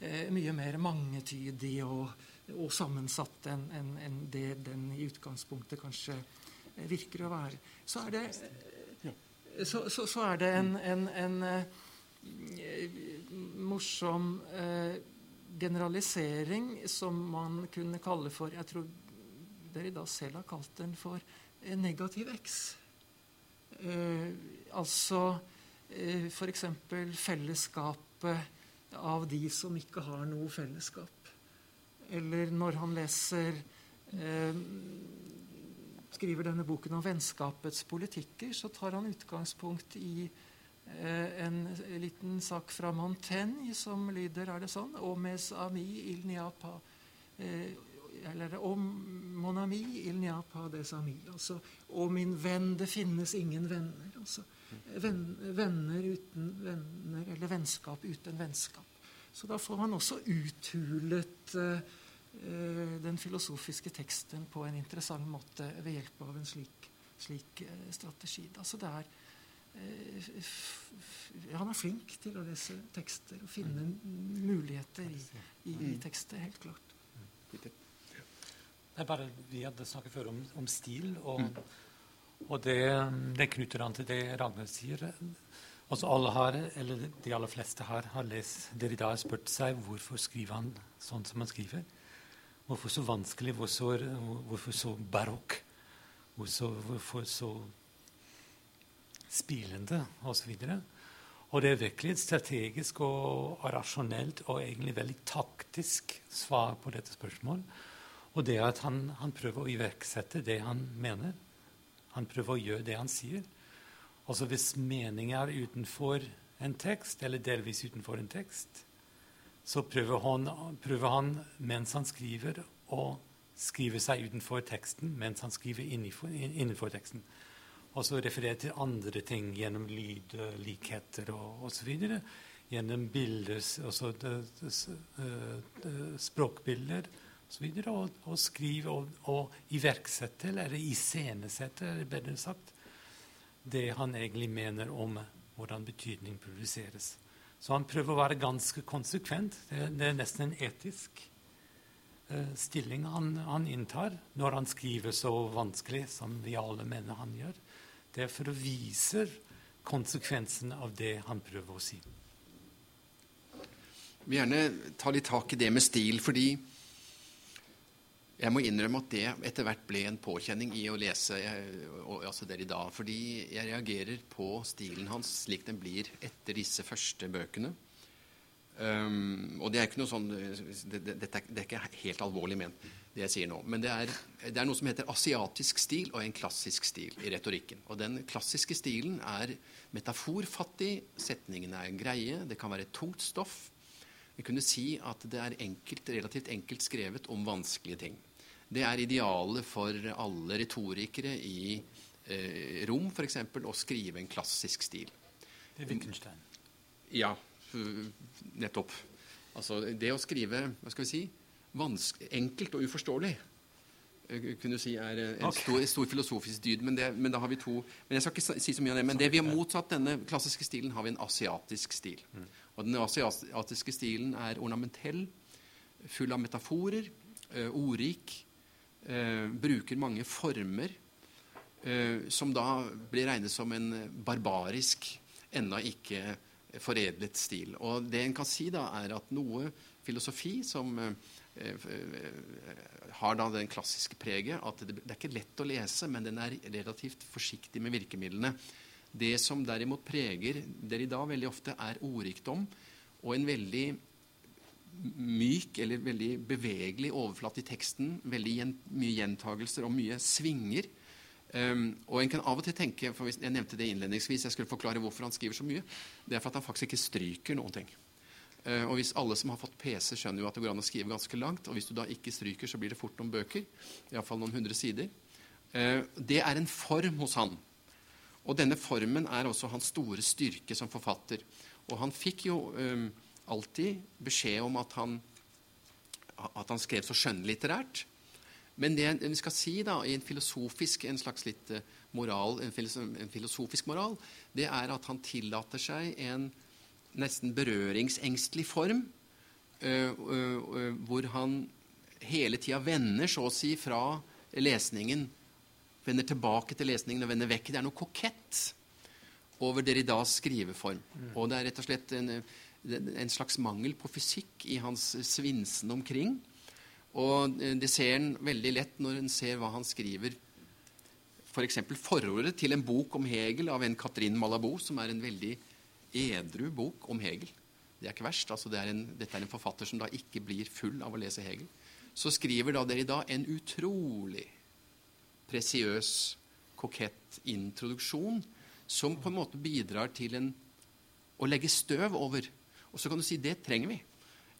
eh, mye mer mangetydig og, og sammensatt enn en, en det den i utgangspunktet kanskje eh, virker å være. Så er det, så, så, så er det en, en, en eh, morsom eh, generalisering som man kunne kalle for Jeg tror dere da selv har kalt den for negativ X. Eh, altså eh, f.eks. fellesskapet av de som ikke har noe fellesskap. Eller når han leser eh, skriver denne boken om vennskapets politikker, så tar han utgangspunkt i eh, en liten sak fra Montaigne som lyder er det sånn, Omes ami il niapa eh, eller om mon ami il n'y a pas des amis. Altså, og min venn, det finnes ingen venner. Altså, venner uten venner, eller vennskap uten vennskap. Så da får man også uthulet uh, den filosofiske teksten på en interessant måte ved hjelp av en slik, slik uh, strategi. Altså det er Han er flink til å lese tekster og finne muligheter i, i, i tekster, helt klart. Det er bare, Vi hadde snakket før om, om stil, og, mm. og det, det, knytter an til det Ragnar sier. Altså alle har, eller De aller fleste her har lest Derrida har spurt seg hvorfor skriver han sånn som han skriver. Hvorfor så vanskelig, hvorfor, hvorfor så barokk, hvorfor, hvorfor så spilende, Og så videre. Og det er virkelig et strategisk og rasjonelt og egentlig veldig taktisk svar på dette spørsmålet. Og det at han, han, prøver å iverksette det han mener. Han prøver å gjøre det han sier. Altså Hvis meningen er utenfor en tekst, eller delvis utenfor en tekst, så prøver han, prøver han mens han skriver, å skrive seg utenfor teksten mens han skriver innenfor, innenfor teksten. Og så referere til andre ting gjennom lyd, likheter og osv. Gjennom bilder, altså de, språkbilder osv. Og, og, skrive og, og iverksette, eller iscenesette, er det bedre sagt, det han egentlig mener om hvordan betydning produseres. Så han prøver å være ganske konsekvent. Det, det er nesten en etisk uh, stilling han, han, inntar når han skriver så vanskelig som vi alle mener han gjør. Det er for å vise konsekvensen av det han prøver å si. Jeg vil gjerne ta litt tak i det med stil, fordi jeg må innrømme at det etter hvert ble en påkjenning i å lese jeg, altså dag, Fordi jeg reagerer på stilen hans slik den blir etter disse første bøkene. Um, og det er ikke noe sånn det, det, det, er, ikke helt alvorlig ment, det jeg sier nå. Men det er, det er, noe som heter asiatisk stil og en klassisk stil i retorikken. Og den klassiske stilen er metaforfattig, setningene er greie, det kan være tungt stoff. Vi kunne si at det er enkelt, relativt enkelt skrevet om vanskelige ting. Det er idealet for alle retorikere i eh, Rom f.eks. å skrive en klassisk stil. Det er Wittgenstein. Ja, nettopp. Altså det å skrive hva skal vi si, enkelt og uforståelig kunne kunne si er eh, en okay. stor, stor, filosofisk dyd. Men, det, men, da har vi to Men jeg skal ikke si så mye om det. Men det vi har motsatt denne klassiske stilen, har vi en asiatisk stil. Mm. Og Den asiatiske stilen er ornamentell, full av metaforer, eh, ordrik, eh, bruker mange former, eh, som da blir regnet som en barbarisk, ennå ikke foredlet stil. Og det en kan si, da, er at noe filosofi som har da den klassiske preget at det, det er ikke lett å lese, men den er relativt forsiktig med virkemidlene. Det som derimot preger Derrida veldig ofte, er ordrikdom og en veldig myk eller veldig bevegelig overflate i teksten. Veldig mye gjentagelser og mye svinger. Um, og en kan av og til tenke, for Jeg nevnte det innledningsvis, jeg skulle forklare hvorfor han skriver så mye. Det er for at han faktisk ikke stryker noen ting. Uh, og hvis Alle som har fått PC, skjønner jo at det går an å skrive ganske langt. Og hvis du da ikke stryker, så blir det fort noen bøker. Iallfall noen hundre sider. Uh, det er en form hos han. Og denne formen er også hans store styrke som forfatter. Og han fikk jo um, alltid beskjed om at han, at han skrev så skjønnlitterært. Men det vi skal si da, i en filosofisk en slags litt eh, moral, en, filosofisk moral, det er at han tillater seg en nesten berøringsengstelig form, uh, uh, uh, hvor han hele tida vender, så å si, fra lesningen vender tilbake til lesningen og vender vekk. Det er noe kokett over Derridas skriveform. Mm. Og det er rett og slett en, en, slags mangel på fysikk i hans svinsen omkring. Og eh, det ser en veldig lett når en ser hva han skriver. F.eks. For forordet til en bok om Hegel av en Katrin Malabo, som er en veldig edru bok om Hegel. Det er ikke verst. altså det er en, Dette er en forfatter som da ikke blir full av å lese Hegel. Så skriver da Derrida en utrolig presiøs, kokett introduksjon som på en måte bidrar til en, å legge støv over. Og så kan du si det trenger vi.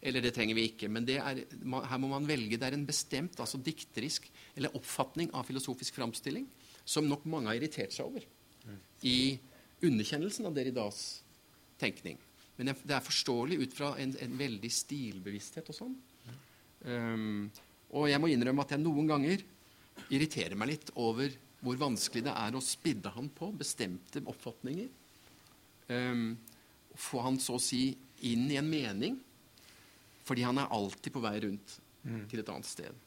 Eller det trenger vi ikke. Men er, her må man velge. Det er en bestemt altså dikterisk eller oppfatning av filosofisk framstilling som nok mange har irritert seg over i underkjennelsen av Deridas tenkning. Men det er forståelig ut fra en, en veldig stilbevissthet og sånn. Um, og jeg må innrømme at jeg noen ganger irriterer meg litt over hvor vanskelig det er å spidde han på bestemte oppfatninger. Um, få han så å si inn i en mening. Fordi han er alltid på vei rundt mm. til et annet sted.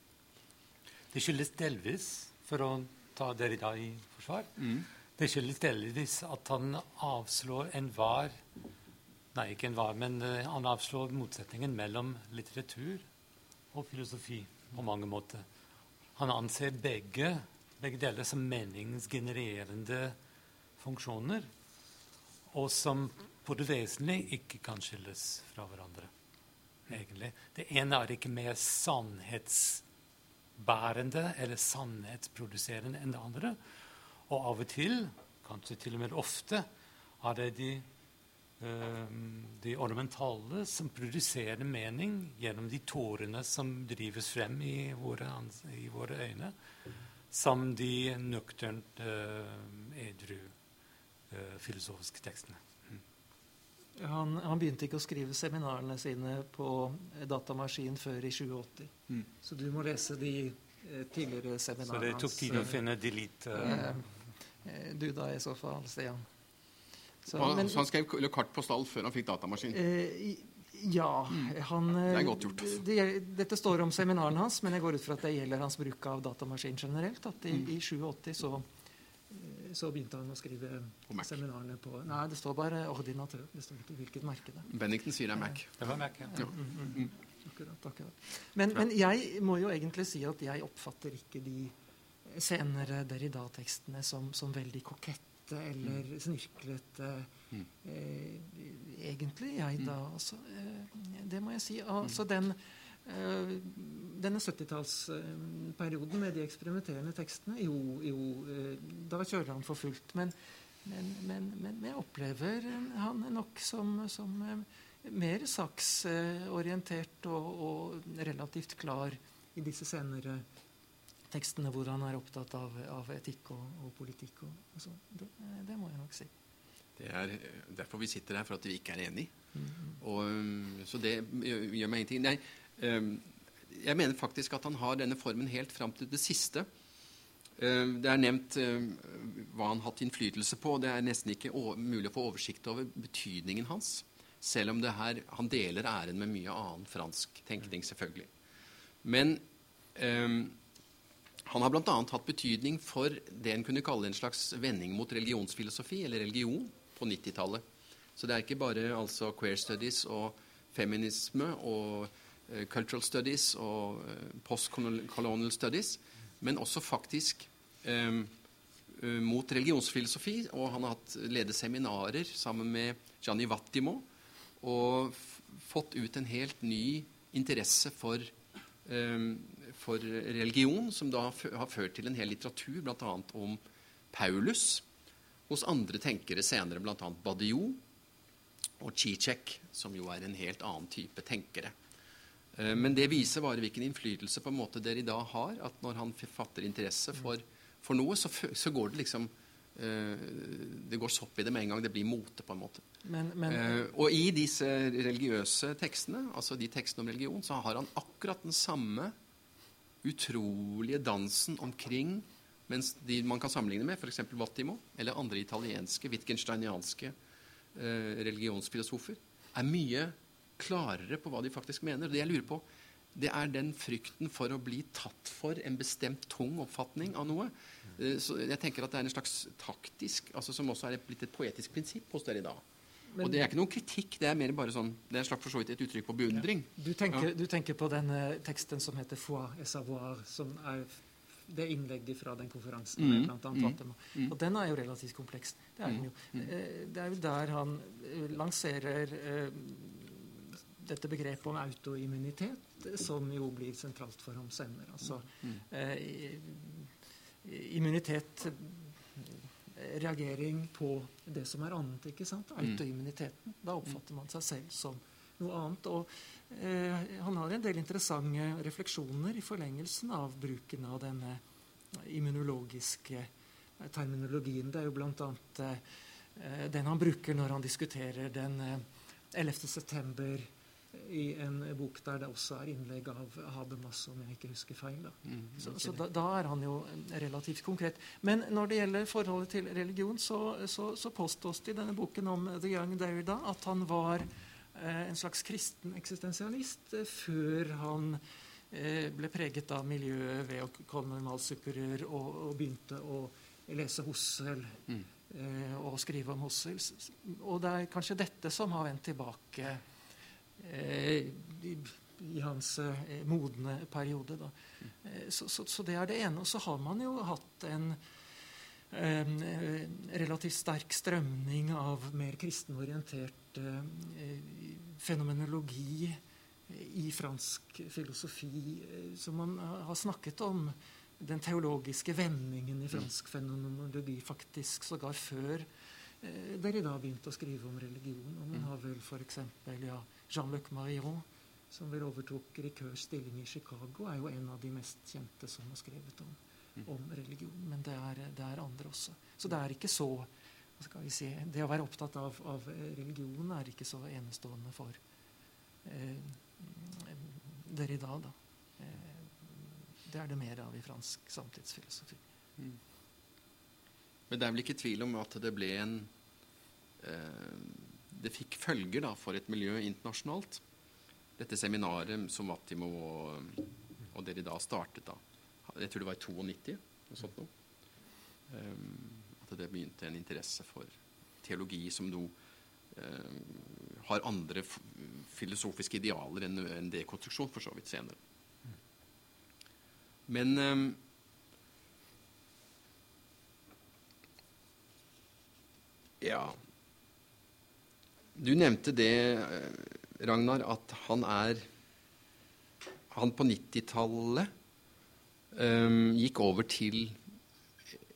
Det skyldes delvis, for å ta Derrida i forsvar mm. Det skyldes delvis at han avslår enhver Nei, ikke enhver, men uh, han avslår motsetningen mellom litteratur og filosofi på mange måter. Han anser begge, begge deler som meningsgenererende funksjoner, og som på det vesentlige ikke kan skilles fra hverandre. egentlig. Det ene er ikke mer sannhetsbærende eller sannhetsproduserende enn det andre. Og av og til, kanskje til og med ofte, er det de de ornamentale som produserer mening gjennom de tårene som drives frem i våre, i våre øyne, som de nøkternt uh, edru uh, filosofiske tekstene. Mm. Han, han, begynte ikke å skrive seminarene sine på datamaskin før i 2080. Mm. Så du må lese de uh, tidligere seminarene. Så det tok tid å finne delete? du da, i så fall, Stian. Så, Og- men- så han skrev kart på stall før han fikk datamaskin. Eh, ja, han Det eh, er godt gjort, altså. det, det, dette står om seminaren hans, men jeg går ut fra at det gjelder hans bruk av datamaskin generelt. At i, Mm. i 87 så, eh, så begynte han å skrive På Mac. seminarene på Nei, det står bare ordinatør. Det står ikke hvilket merke det er. Bennington sier det er Mac. Det var Mac, ja. Ja. Akkurat, akkurat. Men, men jeg må jo egentlig si at jeg oppfatter ikke de senere Derrida-tekstene som, som veldig kokette eller snirklete. Mm. Eh, egentlig, jeg da. Altså, eh, det må jeg si. Altså den eh, denne 70-tallsperioden med de eksperimenterende tekstene, jo, jo eh, Da kjører han for fullt. Men, men, men, men jeg opplever han nok som, som eh, mer saksorientert og, og relativt klar i disse senere tekstene hvor han er opptatt av, av etikk og, og politikk. Og, og sånn. det, det må jeg nok si. Det er derfor vi sitter her, for at vi ikke er enige. Og, um, så det gjør meg ingenting. Nei, um, jeg mener faktisk at han har denne formen helt fram til det siste. Um, Det er nevnt hva han har hatt innflytelse på. Det er nesten ikke mulig å få oversikt over betydningen hans. Selv om det her, han deler æren med mye annen fransk tenkning, selvfølgelig. Men um, han har bl.a. hatt betydning for det en kunne kalle en slags vending mot religionsfilosofi, eller religion, på 90-tallet. Så det er ikke bare altså queer studies og feminisme og eh, cultural studies og eh, postcolonial studies, men også faktisk eh, mot religionsfilosofi. Og han har hatt ledet seminarer sammen med Gianni Vattimo og fått ut en helt ny interesse for eh, for religion, som da har ført til en hel litteratur bl.a. om Paulus, hos andre tenkere senere, bl.a. Badiou og Chichek, som jo er en helt annen type tenkere. Eh, Men det viser bare hvilken innflytelse på en måte dere i dag har. At når han fatter interesse for, for noe, så, så går det liksom eh, Det går sopp i det med en gang. Det blir mote, på en måte. Men, men Eh, og i disse religiøse tekstene, altså de tekstene om religion, så har han akkurat den samme utrolige dansen omkring mens de man kan sammenligne med, f.eks. Vattimo eller andre italienske, wittgensteinianske eh, religionsfilosofer, er mye klarere på hva de faktisk mener. Det jeg lurer på, det er den frykten for å bli tatt for en bestemt tung oppfatning av noe. Eh, så jeg tenker at det er en slags taktisk, altså som også er blitt et poetisk prinsipp hos dere i dag. Men- og det er ikke noen kritikk, det er mer bare sånn, det er slags for så vidt et uttrykk på beundring. Du tenker, du tenker på den eh, teksten som heter 'Foi et savoir', som er det innlegget fra den konferansen Mm, blant annet mm, mm. Og den er jo relativt kompleks. Det er jo. Eh, Det er jo der han eh, lanserer eh, dette begrepet om autoimmunitet, som jo blir sentralt for ham senere. Altså eh, immunitet Reagering på det som er annet, ikke sant? Autoimmuniteten. Da oppfatter man seg selv som noe annet. Og eh, han har en del interessante refleksjoner i forlengelsen av bruken av denne immunologiske eh, terminologien. Det er jo bl.a. Eh, den han bruker når han diskuterer den eh, 11. september i en bok der det også er innlegg av Habermas, om jeg ikke husker feil. da. Mm, Så, så da, da er han jo relativt konkret. Men når det gjelder forholdet til religion, så, så, så påstås det i denne boken om The Young Derrida at han var eh, en slags kristen eksistensialist eh, før han eh, ble preget av miljøet ved å komme med malsupperør og, og begynte å lese Hossel. Mm. eh, og skrive om s- Og det er kanskje dette som har vendt tilbake i, i hans eh, modne periode. Da. Eh, så, så, så det er det ene. Og så har man jo hatt en eh, relativt sterk strømning av mer kristenorientert eh, fenomenologi i fransk filosofi, eh, som man har snakket om den teologiske vendingen i fransk fenomenologi, faktisk sågar før eh, da begynte å skrive om religion. Og man har vel f.eks. Ja, Jean-Luc Marion, som vel overtok Ricœurs stilling i Chicago, er jo en av de mest kjente som har skrevet om, om religion. Men det er, det er andre også. Så det er ikke så skal vi si, Det å være opptatt av, av eh, religion er ikke så enestående for eh, Derrida, da. Eh, det er det mer av i fransk samtidsfilosofi. Men det er vel ikke tvil om at det ble en, eh, det fikk følger da, for et miljø internasjonalt. Dette seminaret som Vattimo og, og dere da startet da. Jeg tror det var i 92. Noe sånt noe. Um, at det begynte en interesse for teologi som nå um, har andre filosofiske idealer enn en dekonstruksjon, for så vidt senere. Men um, Ja Du nevnte det, eh, Ragnar, at han er Han på 90-tallet um, gikk over til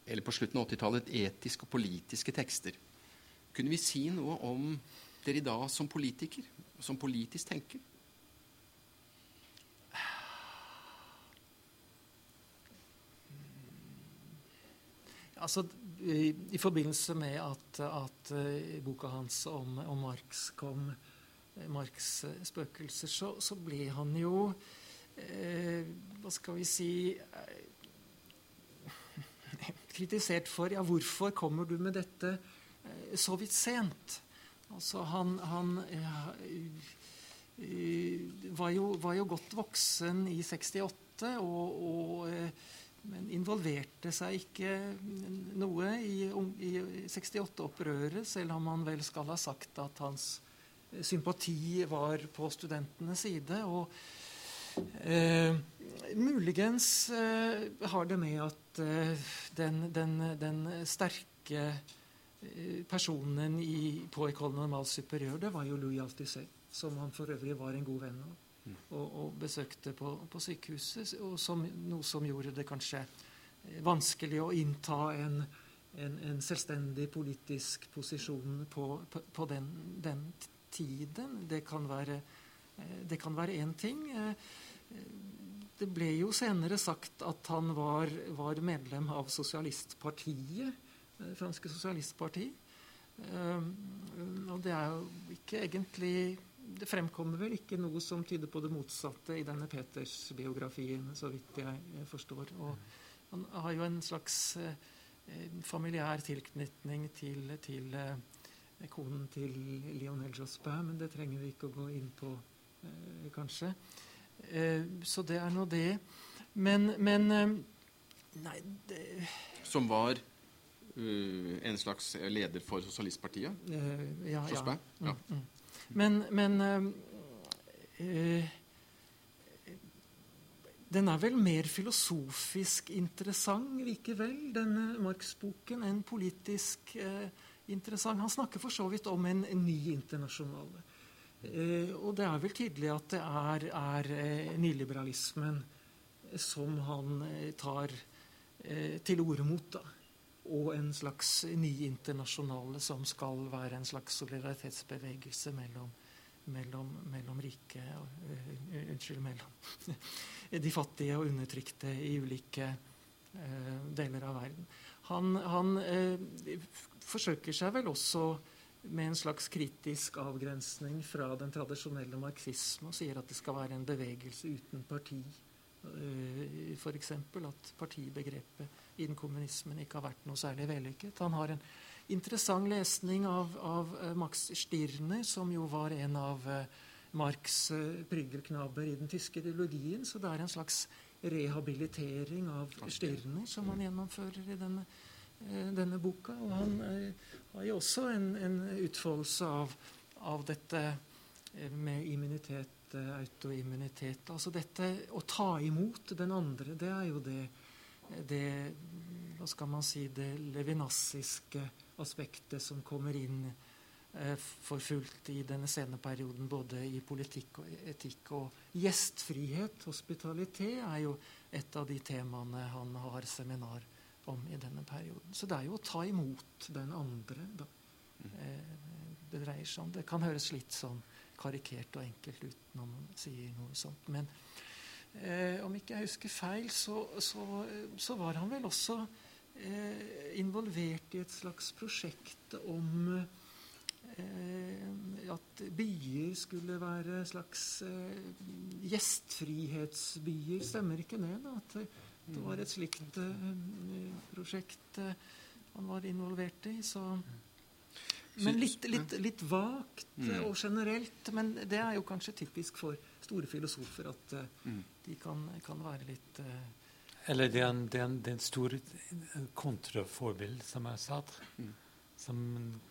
Eller på slutten av 80-tallet etiske og politiske tekster. Kunne vi si noe om dere i dag som politiker, som politisk tenker? Altså, i, forbindelse med at, at uh, boka hans om, om Marx kom, uh, Marx' uh, spøkelser, så, så, ble han jo Hva skal vi si Kritisert for Ja, hvorfor kommer du med dette så vidt sent? Altså, han, han ja, var, jo, var, jo, godt voksen i 68 og, og men involverte seg ikke noe i, i 68-opprøret, selv om han vel skal ha sagt at hans sympati var på studentenes side. Og eh, muligens eh, har det med at eh, den, den, den, sterke eh, personen i, på École Normale Superieur, det var jo Louis Althusset, som han for øvrig var en god venn av og, og, besøkte på, på sykehuset. Som, noe som gjorde det kanskje eh, vanskelig å innta en, en, en selvstendig politisk posisjon på, på, på den, den, tiden. Det kan være eh, én ting. Eh, det ble jo senere sagt at han var, var medlem av sosialistpartiet, det franske sosialistparti. Og det er jo ikke egentlig det fremkommer vel ikke noe som tyder på det motsatte i denne Peters-biografien, så vidt jeg forstår. Og han har jo en slags eh, familiær tilknytning til, til eh, konen til Lionel Jospin, men det trenger vi ikke å gå inn på, eh, kanskje. Eh, så det er nå det. Men, men eh, Nei det Som var uh, en slags leder for Sosialistpartiet? ja. Jospin? ja. Mm, mm. Men, men øh, den er vel mer filosofisk interessant likevel, denne Marx-boken, enn politisk eh, interessant. Han snakker for så vidt om en, en ny internasjonale. Eh, og det er vel tydelig at det er, er eh, nyliberalismen som han tar til orde mot. da og en slags ny internasjonale som skal være en slags solidaritetsbevegelse mellom, mellom, mellom rike uh, Unnskyld, mellom de fattige og undertrykte i ulike uh, deler av verden. Han, han uh, forsøker seg vel også med en slags kritisk avgrensning fra den tradisjonelle marxisme og sier at det skal være en bevegelse uten parti. Uh, F.eks. at partibegrepet innen kommunismen ikke har vært noe særlig vellykket. Han har en interessant lesning av, av uh, Max Stirner, som jo var en av uh, Marx' pryggelknaber i den tyske ideologien. Så det er en slags rehabilitering av Stirner som han gjennomfører i denne, denne boka. Og han har jo også en, en utfoldelse av, av, dette med immunitet, autoimmunitet. Altså dette å ta imot den andre, det er jo det det hva skal man si, det levinassiske aspektet som kommer inn eh, for fullt i denne sceneperioden, både i politikk og etikk. Og gjestfrihet, hospitalitet, er jo et av de temaene han har seminar om i denne perioden. Så det er jo å ta imot den andre da, eh, det dreier seg om. Det kan høres litt sånn karikert og enkelt ut når man sier noe sånt. men Eh, om ikke jeg husker feil, så, så, så var han vel også eh, involvert i et slags prosjekt om eh, at byer skulle være slags eh, gjestfrihetsbyer. Stemmer ikke det? da, At det var et slikt eh, prosjekt eh, han var involvert i? så... men litt, litt, litt vagt Mm. og generelt. Men det er jo kanskje typisk for store filosofer at uh, Mm. de kan, kan være litt uh, Eller det er en, det er en, det er en stor kontraforbilde, som er Sartre. Mm. Som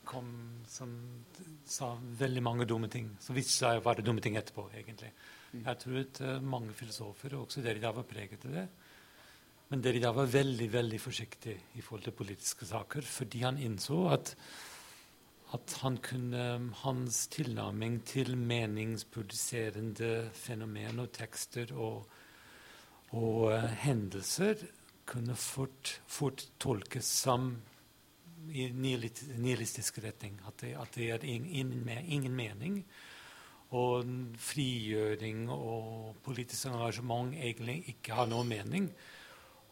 kom Som sa veldig mange dumme ting. Som viste seg å være dumme ting etterpå, egentlig. Mm. Jeg tror at uh, mange filosofer, også dere der, var preget av det. Men Derrida var veldig veldig forsiktig i forhold til politiske saker, fordi han innså at, at han kunne, hans tilnærming til meningsproduserende fenomen og tekster og, og uh, hendelser kunne fort, fort tolkes som i nihilistisk retning. At det, at det er ingen, ingen mening. Og frigjøring og politisk engasjement egentlig ikke har noen mening.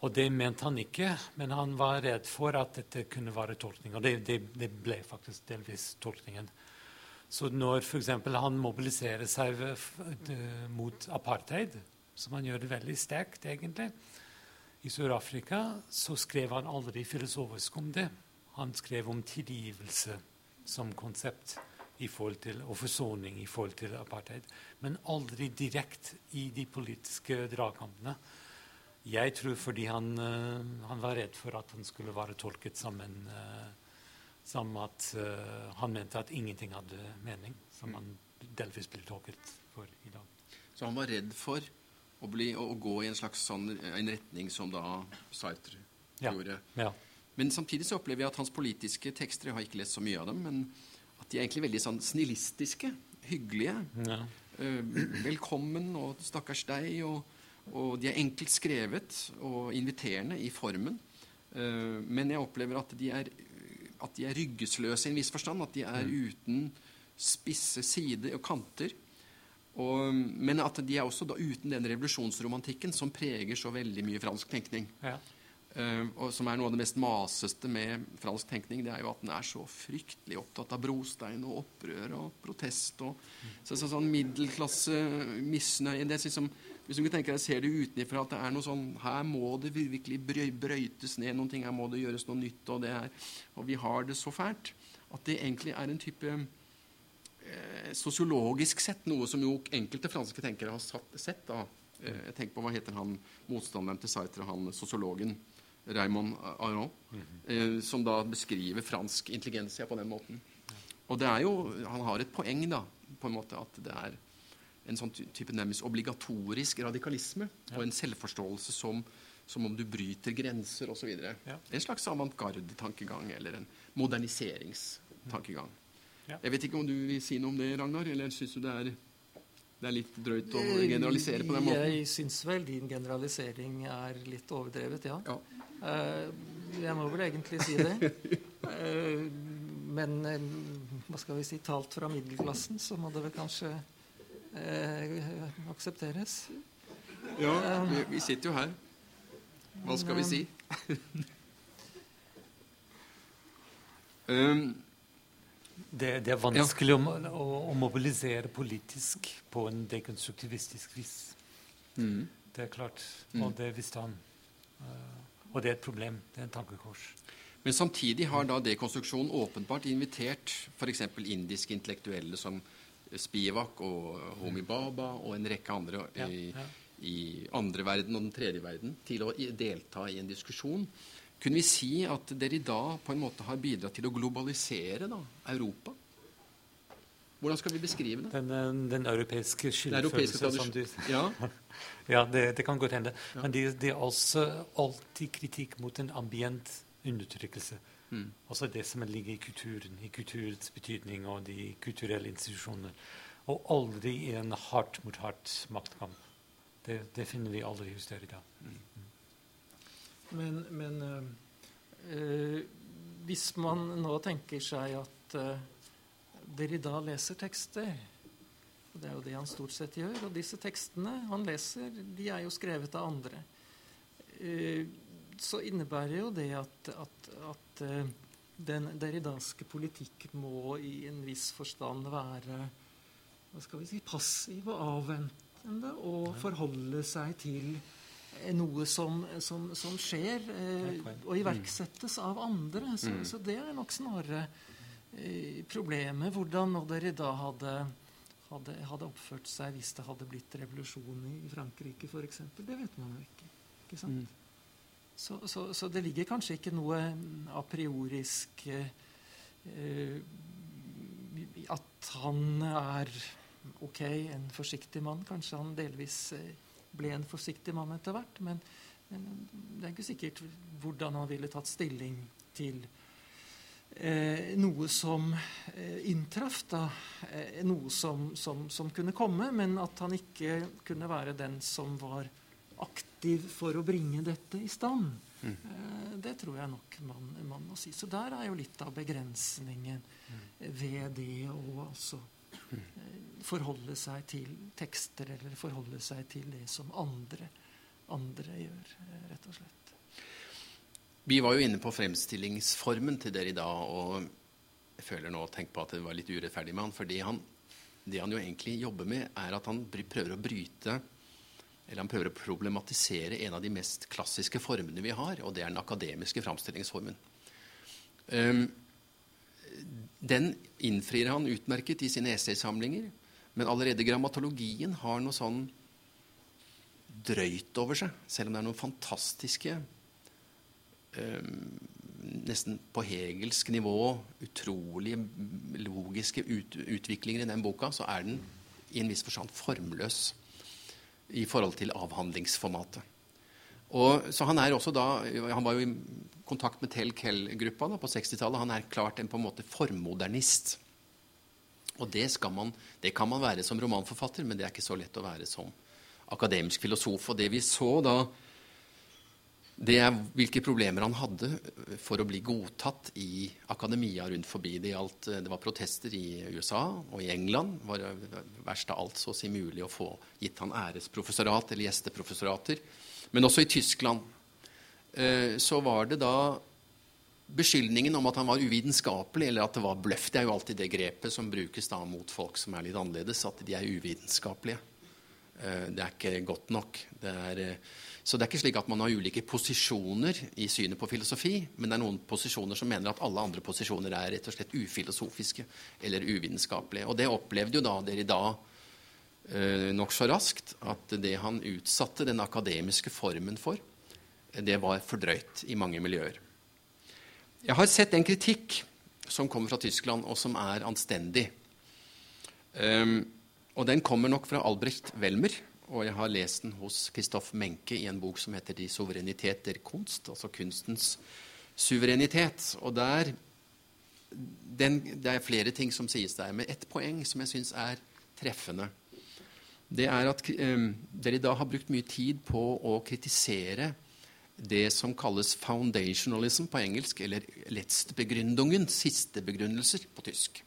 Og det mente han ikke, men han var redd for at dette kunne være tolkning. Og det, det, det ble faktisk delvis tolkningen. Så når f.eks. han mobiliserer seg mot apartheid, som han gjør det veldig sterkt, egentlig, i Sør-Afrika, så skrev han aldri filosofisk om det. Han skrev om tilgivelse som konsept i forhold til, og forsoning i forhold til apartheid. Men aldri direkte i de politiske dragkampene. Jeg tror fordi han, eh, han var redd for at han skulle være tolket som en eh, Som at eh, han mente at ingenting hadde mening, som han delvis blir tolket for i dag. Så han var redd for å, bli, å, gå i en slags sånn, en retning som da Sartre Ja. gjorde. Ja. Men samtidig så opplever jeg at hans politiske tekster Jeg har ikke lest så mye av dem, men at de er egentlig veldig sånn snillistiske. Hyggelige. Ja. Velkommen og stakkars deg. Og, og de er enkelt skrevet og inviterende i formen. Eh, men jeg opplever at de er, at de er ryggesløse i en viss forstand. At de er uten spisse sider og kanter. Og, men at de er også da uten den revolusjonsromantikken som preger så veldig mye fransk tenkning. Ja. Uh, og som er noe av det mest maseste med fransk tenkning, det er jo at den er så fryktelig opptatt av brostein og opprør og protest. Og, så, så, sånn middelklasse misnøye det er liksom, Hvis du tenker deg, ser det utenfra at det er noe sånn Her må det virkelig brøytes ned noen ting, her må det gjøres noe nytt, og, det er, og vi har det så fælt. At det egentlig er en type eh, sosiologisk sett, noe som jo enkelte franske tenkere har satt, sett. da. Eh, jeg tenker på hva heter han motstanderen til Sartre, han sosiologen Raymond Aron, eh, som da beskriver fransk intelligensia på den måten. Og det er jo, han har et poeng, da, på en måte, at det er en sånn type nærmest obligatorisk radikalisme og en selvforståelse som, som om du bryter grenser osv. Ja. En slags avantgarde-tankegang eller en moderniseringstankegang. Ja. Jeg vet ikke om du vil si noe om det, Ragnar, eller syns du det er, det er litt drøyt å generalisere på den måten? Jeg syns vel din generalisering er litt overdrevet, ja. Ja. Eh, jeg må vel egentlig si det. Eh, men eh, hva skal vi si, talt fra middelklassen, så må det vel kanskje eh, aksepteres. Ja, vi, vi sitter jo her. Hva skal vi si? um, Det, det er vanskelig å, å, å mobilisere politisk på en dekonstruktivistisk vis. mm. Det er klart, Mm. og det visste han. Uh, og det er et problem. Det er en tankekors. Men samtidig har da dekonstruksjonen åpenbart invitert f.eks. indiske intellektuelle som Spivak og Homi Baba og en rekke andre i, ja. i andre verden og den tredje verden til å delta i en diskusjon. Kunne vi si at dere i dag på en måte har bidratt til å globalisere da, Europa? Hvordan skal vi beskrive det? Den, den Den europeiske skyldfølelsen som du. Ja. Ja, det, det kan godt hende. Men det, det er også alltid kritikk mot en ambient undertrykkelse. Mm. Også det som ligger i kulturen, i kulturens betydning og de kulturelle institusjonene. Og aldri i en hardt mot hardt maktkamp. Det, det finner vi aldri hos dere i dag. Men, men øh, hvis man nå tenker seg at uh, Derrida leser tekster og Det er jo det han stort sett gjør. Og disse tekstene han leser, de er jo skrevet av andre. Eh, så innebærer jo det at, at, at eh, den deridanske politikk må i en viss forstand være hva skal vi si, passiv og avventende og forholde seg til eh, noe som, som, som skjer eh, og iverksettes av andre. Så, Mm. så det er nok snarere eh, problemet. Hvordan dere da hadde, hadde, hadde, oppført seg hvis det hadde blitt revolusjon i Frankrike f.eks. Det vet man jo ikke. ikke sant? Mm. Så, så, så, det ligger kanskje ikke noe a priorisk eh, At han er ok, en forsiktig mann. Kanskje han delvis eh, ble en forsiktig mann etter hvert. Men, men, det er ikke sikkert hvordan han ville tatt stilling til eh, noe som eh, inntraff. da, eh, Noe som, som, som, kunne komme, men at han ikke kunne være den som var aktiv for å bringe dette i stand. Mm. Eh, det tror jeg nok man, man, må si. Så der er jo litt av begrensningen mm. ved det å altså forholde seg til tekster eller forholde seg til det som andre, andre gjør, eh, rett og slett. Vi var jo inne på fremstillingsformen til dere i dag, og jeg føler nå å tenke på at det var litt urettferdig med han, for han, det han jo egentlig jobber med, er at han prøver å bryte eller han prøver å problematisere en av de mest klassiske formene vi har, og det er den akademiske framstillingsformen. Um, den innfrir han utmerket i sine essaysamlinger. Men allerede grammatologien har noe sånn drøyt over seg, selv om det er noen fantastiske eh, Nesten på hegelsk nivå utrolig logiske ut, utviklinger i den boka, så er den i en viss forstand formløs i forhold til avhandlingsformatet. Og, så han er også da, han var jo i kontakt med Tell Kell-gruppa på 60-tallet. Han er klart en på en måte formodernist. Og det, man, det, kan man være som romanforfatter, men det er ikke så lett å være som akademisk filosof. Og det vi så da, det er hvilke problemer han hadde for å bli godtatt i akademia rundt forbi. Det, gjaldt, det var protester i USA og i England. Det var verst av alt så å si mulig å få gitt han æresprofessorat eller gjesteprofessorater. Men også i Tyskland eh, så var det da beskyldningen om at han var uvitenskapelig, eller at det var bløff. Det er jo alltid det grepet som brukes da mot folk som er litt annerledes, at de er uvitenskapelige. Eh, det er ikke godt nok. Det er, eh, så det er ikke slik at man har ulike posisjoner i synet på filosofi, men det er noen posisjoner som mener at alle andre posisjoner er rett og slett ufilosofiske eller uvitenskapelige. Og det opplevde jo da dere da eh, nokså raskt, at det han utsatte den akademiske formen for, det var fordrøyt i mange miljøer. Jeg har sett en kritikk som kommer fra Tyskland, og som er anstendig. Um, og den kommer nok fra Albrecht Welmer, og jeg har lest den hos Kristoff Menke i en bok som heter 'De suverenitet der Kunst', altså kunstens suverenitet. Og der den, Det er flere ting som sies der, men ett poeng som jeg syns er treffende. Det er at um, dere da har brukt mye tid på å kritisere det som kalles foundationalism på engelsk, eller letztbegründungen, siste begrunnelser på tysk.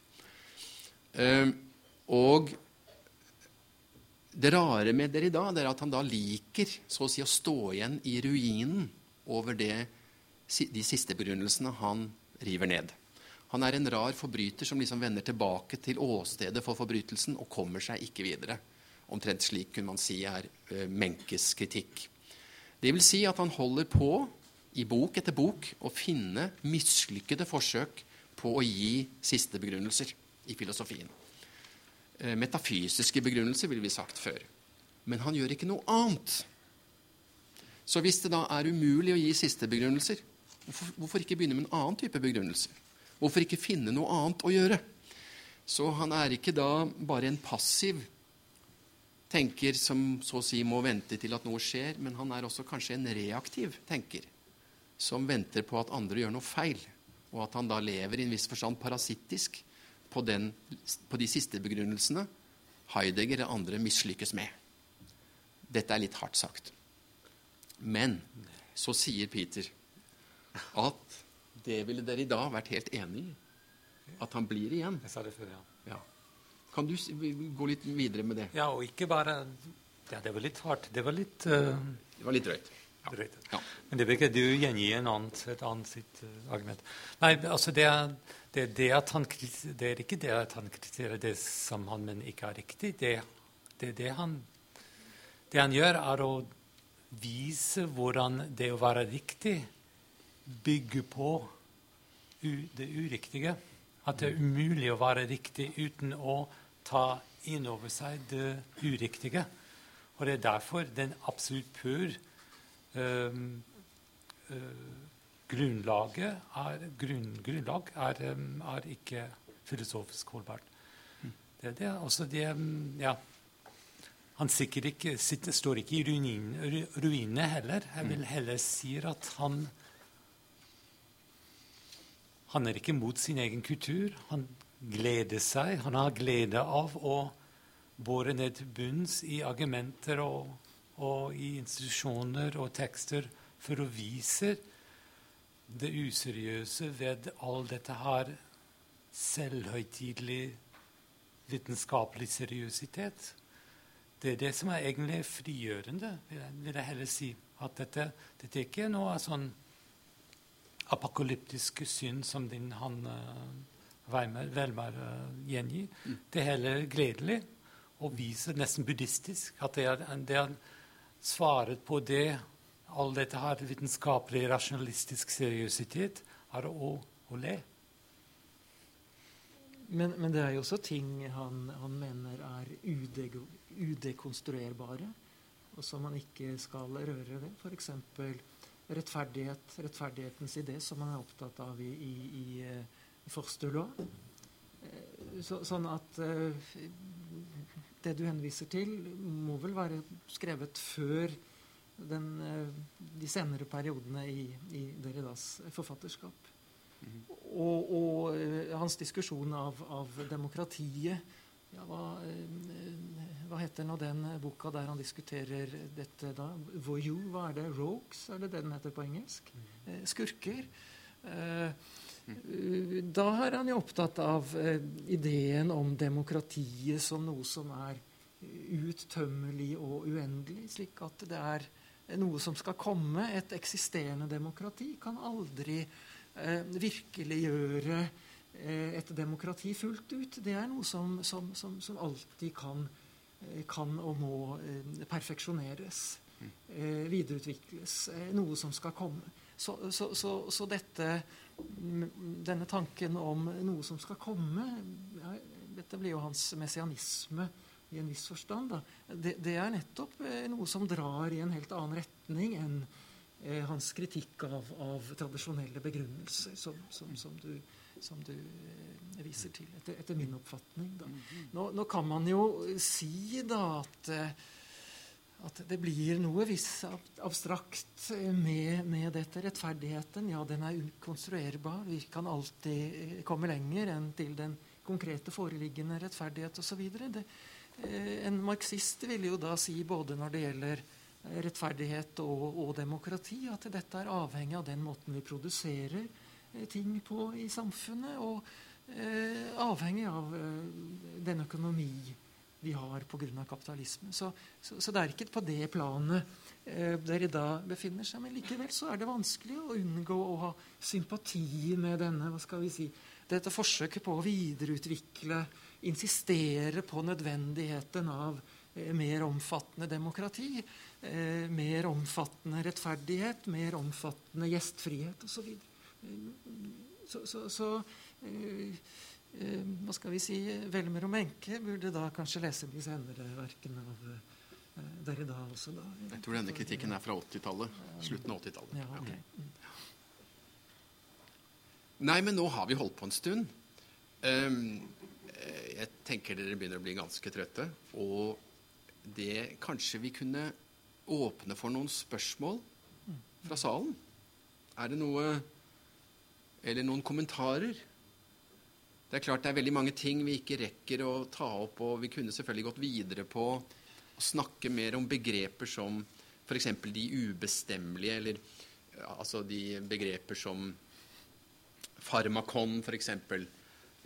Uh, og det rare med dag er at han da liker så å si å stå igjen i ruinen over det, de siste begrunnelsene han river ned. Han er en rar forbryter som liksom vender tilbake til åstedet for forbrytelsen og kommer seg ikke videre. Omtrent slik kunne man si er uh, Menkes kritikk. Det vil si at han holder på i bok etter bok å finne mislykkede forsøk på å gi siste begrunnelser i filosofien. Eh, metafysiske begrunnelser, ville vi sagt før. Men han gjør ikke noe annet. Så hvis det da er umulig å gi siste begrunnelser, hvorfor, hvorfor ikke begynne med en annen type begrunnelse? Hvorfor ikke finne noe annet å gjøre? Så han er ikke da bare en passiv tenker som så å si må vente til at noe skjer, men han er også kanskje en reaktiv tenker som venter på at andre gjør noe feil, og at han da lever i en viss forstand parasittisk på, den, på de siste begrunnelsene Heidegger og andre mislykkes med. Dette er litt hardt sagt. Men så sier Peter at det ville dere i dag vært helt enig i. At han blir igjen. Jeg sa det før, ja. ja. Kan du gå litt videre med det? Ja, og ikke bare Ja, det var litt hardt. Det var litt uh, Det var litt drøyt. Ja. Men det vil ikke du gjengi et annet sitt uh, argument. Nei, altså det er, det, det, han, det er, ikke det at han kritiserer det som han mener ikke er riktig. Det, det, det, han, det han gjør, er å vise hvordan det å være riktig bygger på det uriktige. At det er umulig å være riktig uten å ta inn over seg det uriktige. Og det er derfor den absolutt pur grunnlaget er, grunn, grunnlag er, um, er, ikke filosofisk holdbart. Det er det. Altså det ja, Han ikke, sitter, står ikke i ruinene ruin heller. Jeg vil heller si at han han er ikke mot sin egen kultur. Han gleder seg. Han har glede av å bore ned til bunns i argumenter og, og, i institusjoner og tekster for å vise det useriøse ved all dette her selvhøytidelig vitenskapelig seriøsitet. Det er det som er egentlig frigjørende, vil jeg heller si. At dette, dette er ikke noe sånn apokalyptiske syn som din han uh, Velmer uh, gjengir. Mm. Det er heller gledelig og viser nesten buddhistisk, at det er, det er svaret på det all dette her vitenskapelig, rasjonalistisk seriøsitet er å, å le. Men, men, det er jo også ting han, han mener er ude, udekonstruerbare, og som man ikke skal røre ved. F.eks rettferdighet, rettferdighetens idé, som man er opptatt av i, i, i, i Forstulå. Eh, så, sånn at uh, det du henviser til, må vel være skrevet før den, uh, de senere periodene i, i Derridas forfatterskap. Mm. Og, og uh, hans diskusjon av, av demokratiet ja, hva, hva, heter nå den boka der han diskuterer dette da? Voyou, hva er det? Rogues, er det det den heter på engelsk? Eh, skurker. Eh, da er han jo opptatt av eh, ideen om demokratiet som noe som er uttømmelig og uendelig, slik at det er noe som skal komme. Et eksisterende demokrati kan aldri virkeliggjøre Eh, et demokrati fullt ut, det er noe som, som, som, som alltid kan, eh, kan, og må eh, perfeksjoneres. Videreutvikles. Noe som skal komme. Så, så, så, så dette, denne tanken om noe som skal komme ja, Dette blir jo hans messianisme i en viss forstand. Det, det, er nettopp noe som drar i en helt annen retning enn hans kritikk av, av tradisjonelle begrunnelser, som, som, som du som du eh, viser til, etter, etter min oppfatning. Nå, nå, kan man jo si da at, eh, at det blir noe viss abstrakt med, med, dette. Rettferdigheten, ja, den er ukonstruerbar. Vi kan alltid eh, komme lenger enn til den konkrete foreliggende rettferdighet osv. En marxist vil jo da si, både når det gjelder rettferdighet og, og demokrati, at dette er avhengig av den måten vi produserer Eh, ting på i samfunnet, og eh, avhengig av eh, den økonomi vi har pga. kapitalisme. Så, så, så, det er ikke på det planet eh, dere da befinner seg. Men likevel så er det vanskelig å unngå å ha sympati med denne hva skal vi si, dette forsøket på å videreutvikle, insistere på nødvendigheten av eh, mer omfattende demokrati, eh, mer omfattende rettferdighet, mer omfattende gjestfrihet osv. Så, så, så så eh, hva skal vi si Velmer og Menke burde da kanskje lese de senere verkene av eh, Derrida også. da. Jeg tror denne kritikken er fra 80-tallet. Slutten av 80-tallet. Ja, okay. ja. Nei, men nå har vi holdt på en stund. Um, jeg tenker dere begynner å bli ganske trøtte. Og det kanskje vi kunne åpne for noen spørsmål fra salen. Er det noe eller noen kommentarer. Det er klart det er veldig mange ting vi ikke rekker å ta opp, og vi kunne selvfølgelig gått videre på å snakke mer om begreper som f.eks. de ubestemmelige, eller altså de begreper som farmakon, f.eks.,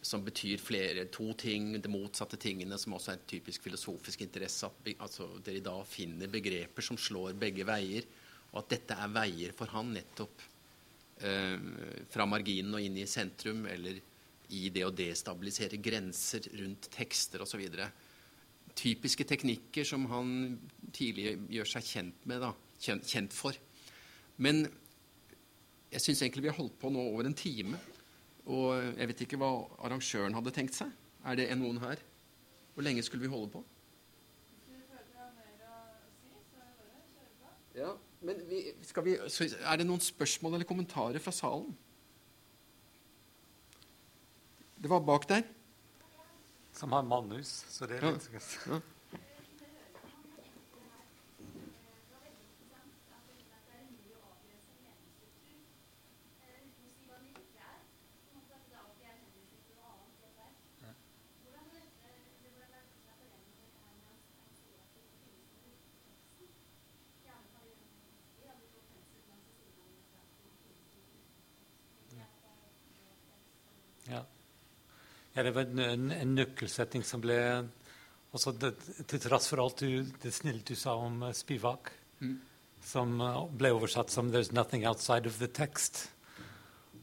som betyr flere, to ting, de motsatte tingene, som også er en typisk filosofisk interesse. At altså, dere da finner begreper som slår begge veier, og at dette er veier for han nettopp Eh, fra marginen og inn i sentrum, eller i det å destabilisere grenser rundt tekster osv. Typiske teknikker som han tidlig gjør seg kjent med, da, kjent for. Men jeg syns egentlig vi har holdt på nå over en time. Og jeg vet ikke hva arrangøren hadde tenkt seg. Er det noen her? Hvor lenge skulle vi holde på? Ja, men vi, vi, Er det noen spørsmål eller kommentarer fra salen? Det var bak der. Som har manus, så det er litt Ja. Ja. Ja, det var en, en, nøkkelsetting som ble også det, Til tross for alt du, det snille du sa om uh, Spivak, Mm. som uh, ble oversatt som 'There's nothing outside of the text',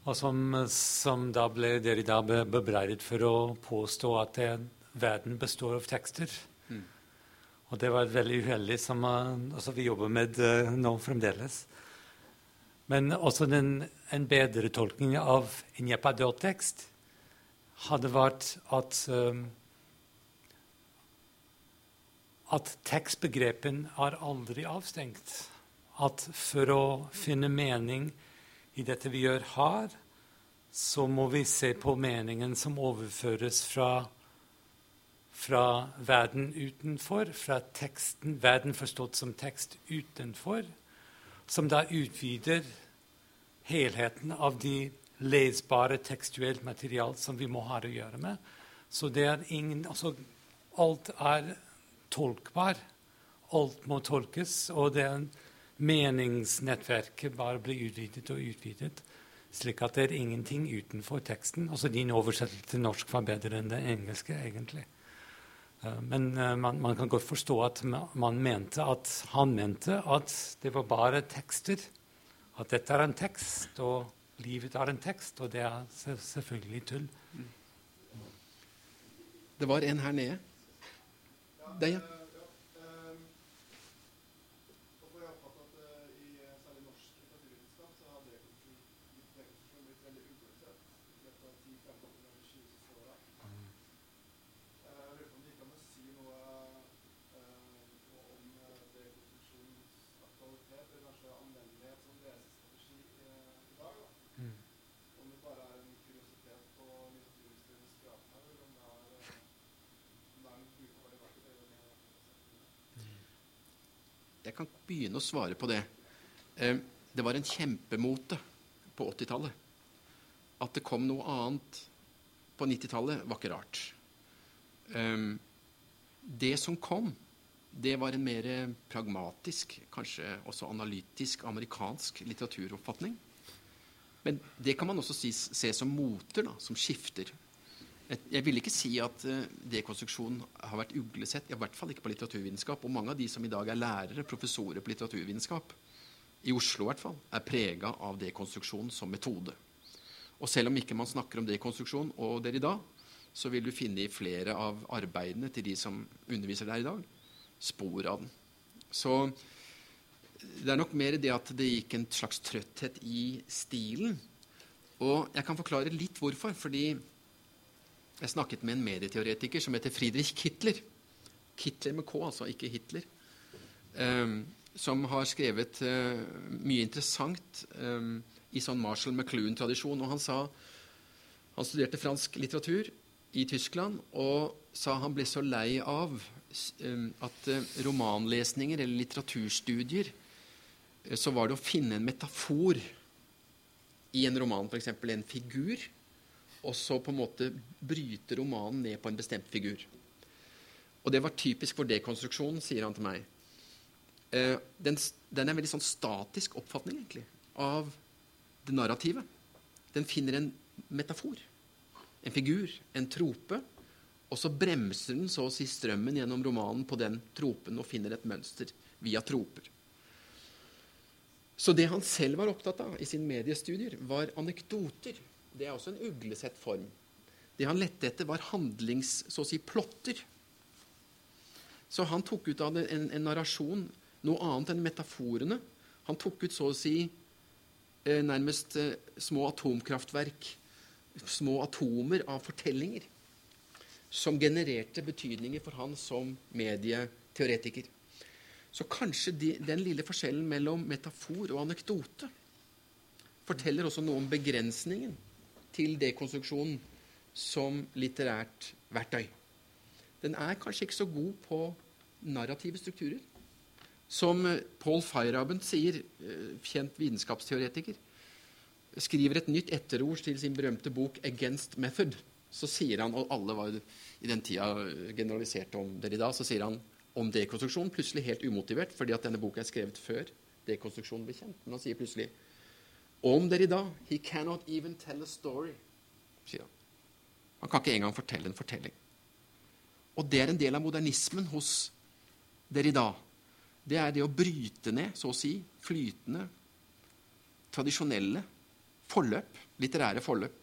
og som, uh, som da ble dere da be, bebreidet for å påstå at det, verden består av tekster. Mm. Og det var veldig uheldig, som uh, altså vi jobber med nå fremdeles. Men også den, en bedre tolkning av en Jepadot-tekst hadde vært at um, at tekstbegrepen er aldri avstengt. At for å finne mening i dette vi gjør her, så må vi se på meningen som overføres fra, fra verden utenfor, fra teksten, verden forstått som tekst utenfor, som da utvider helheten av de lesbare tekstuelt material som vi må ha å gjøre med. Så det er ingen altså, Alt er tolkbar. Alt må tolkes, og det er meningsnettverket bare blir utvidet og utvidet. Slik at det er ingenting utenfor teksten. Altså Din oversettelse til norsk var bedre enn det engelske, egentlig. Eh, Men eh, man, man kan godt forstå at man mente at han mente at det var bare tekster. At dette er en tekst, og livet av en tekst. Og det er selvfølgelig tull. Det var en her nede. Der, ja. Jeg kan begynne å svare på det. Eh, Det var en kjempemote på 80-tallet. At det kom noe annet på 90-tallet, var ikke rart. Eh, Det som kom, det var en mer pragmatisk, kanskje også analytisk, amerikansk litteraturoppfatning. Men det kan man også se som moter, da, som skifter. Jeg, vil ikke si at uh, dekonstruksjon har vært uglesett, i hvert fall ikke på litteraturvitenskap. Og mange av de som i dag er lærere, professorer på litteraturvitenskap, i Oslo i hvert fall, er prega av dekonstruksjon som metode. Og selv om ikke man snakker om dekonstruksjon og der i dag, så vil du finne i flere av arbeidene til de som underviser der i dag, spor av den. Så det er nok mer det at det gikk en slags trøtthet i stilen. Og jeg kan forklare litt hvorfor. Fordi jeg snakket med en medieteoretiker som heter Friedrich Hitler. Hitler med K, altså, ikke Hitler. Um, som har skrevet uh, mye interessant um, i sånn Marshall McLuhan-tradisjon. Og han sa Han studerte fransk litteratur i Tyskland og sa han ble så lei av um, at uh, romanlesninger eller litteraturstudier uh, så var det å finne en metafor i en roman, f.eks. en figur, og så på en måte bryte romanen ned på en bestemt figur. Og det var typisk for dekonstruksjonen, sier han til meg. Eh, den, den er en veldig sånn statisk oppfatning egentlig, av det narrative. Den finner en metafor, en figur, en trope, og så bremser den så å si strømmen gjennom romanen på den tropen og finner et mønster via troper. Så det han selv var opptatt av i sine mediestudier, var anekdoter. Det er også en uglesett form. Det han lette etter, var handlings... så å si plotter. Så han tok ut av det en, en narrasjon noe annet enn metaforene. Han tok ut så å si eh, nærmest eh, små atomkraftverk små atomer av fortellinger som genererte betydninger for han som medieteoretiker. Så kanskje de, den lille forskjellen mellom metafor og anekdote forteller også noe om begrensningen til dekonstruksjonen som litterært verktøy. Den er kanskje ikke så god på narrative strukturer. Som eh, Paul Feyerabend sier, eh, kjent vitenskapsteoretiker, skriver et nytt etterord til sin berømte bok 'Against Method'. Så sier han, og alle var i den tida generaliserte om det i dag, så sier han om dekonstruksjon plutselig helt umotivert, fordi at denne boka er skrevet før dekonstruksjonen ble kjent. Men han sier plutselig om dere i dag. He cannot even tell a story, sier han. Han kan ikke engang fortelle en fortelling. Og det er en del av modernismen hos dere i dag. Det er det å bryte ned, så å si, flytende, tradisjonelle forløp, litterære forløp,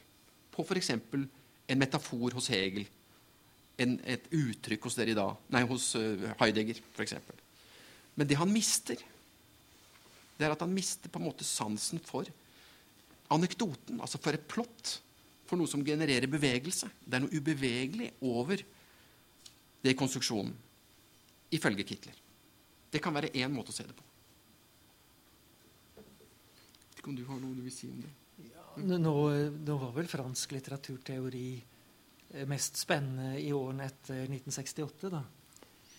på f.eks. en metafor hos Hegel, en, et uttrykk hos dere i dag, nei, hos uh, Heidegger f.eks. Men det han mister, det er at han mister på en måte sansen for anekdoten, altså for et plott, for noe som genererer bevegelse. Det er noe ubevegelig over det konstruksjonen, ifølge Kitler. Det kan være én måte å se det på. Jeg vet ikke om du har noe du vil si om det? Ja, nå, nå, var vel fransk litteraturteori eh, mest spennende i årene etter 1968. da.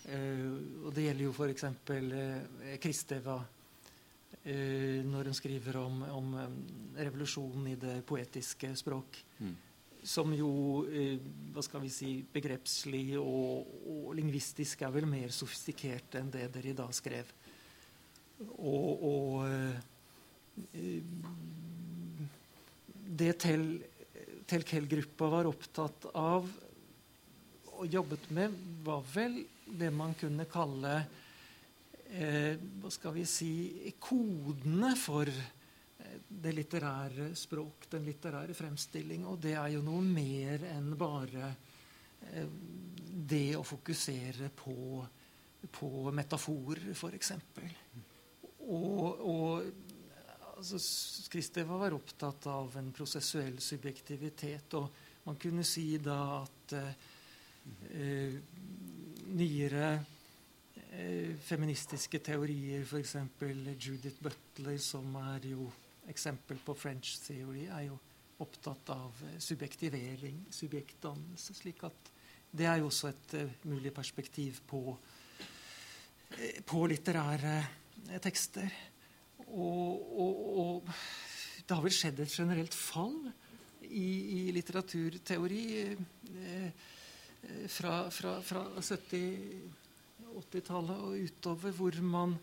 Uh, og det gjelder jo f.eks. Uh, Kristeva uh, når hun skriver om, om um, revolusjonen i det poetiske språk. Mm. Som jo uh, hva skal vi si, begrepslig og, og, lingvistisk er vel mer sofistikert enn det dere i dag skrev. Og, og det Tel-Kell-gruppa var opptatt av og jobbet med, var vel det man kunne kalle eh, Hva skal vi si Kodene for eh, det litterære språk, den litterære fremstilling. Og det er jo noe mer enn bare eh, det å fokusere på, på metaforer, f.eks. Og, og altså, Kristeva var opptatt av en prosessuell subjektivitet. Og man kunne si da at eh, nyere eh, feministiske teorier, f.eks. Judith Butler, som er jo eksempel på French theory, er jo opptatt av subjektivering, subjektdannelse. slik at det er jo også et uh, mulig perspektiv på, på litterære tekster. Og, og, og, det har vel skjedd et generelt fall i, i litteraturteori eh, fra, fra, fra 70-80-tallet og utover, hvor man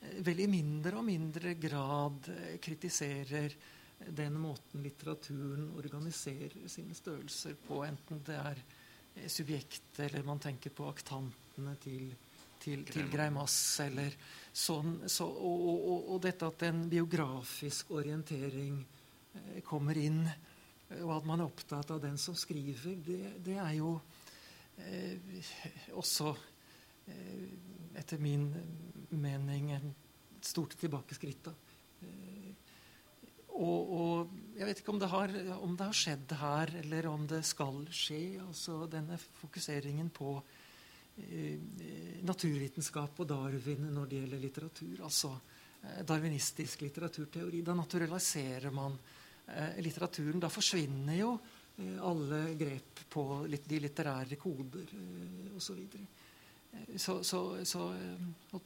eh, vel i mindre og mindre grad eh, kritiserer den måten litteraturen organiserer sine størrelser på, enten det er eh, subjektet eller man tenker på aktantene til til, til Greimas Eller sånn, så, og, og, og, dette at en biografisk orientering kommer inn, og at man er opptatt av den som skriver, det, det er jo eh, også, etter min mening, et stort tilbakeskritt. Eh, og, og, jeg vet ikke om det, har, om det, har, skjedd her, eller om det skal skje. altså Denne fokuseringen på Eh, naturvitenskap og Darwin når det gjelder litteratur. Altså eh, darwinistisk litteraturteori. Da naturaliserer man eh, litteraturen. Da forsvinner jo alle grep på de litterære koder eh, osv. Så, så, så, så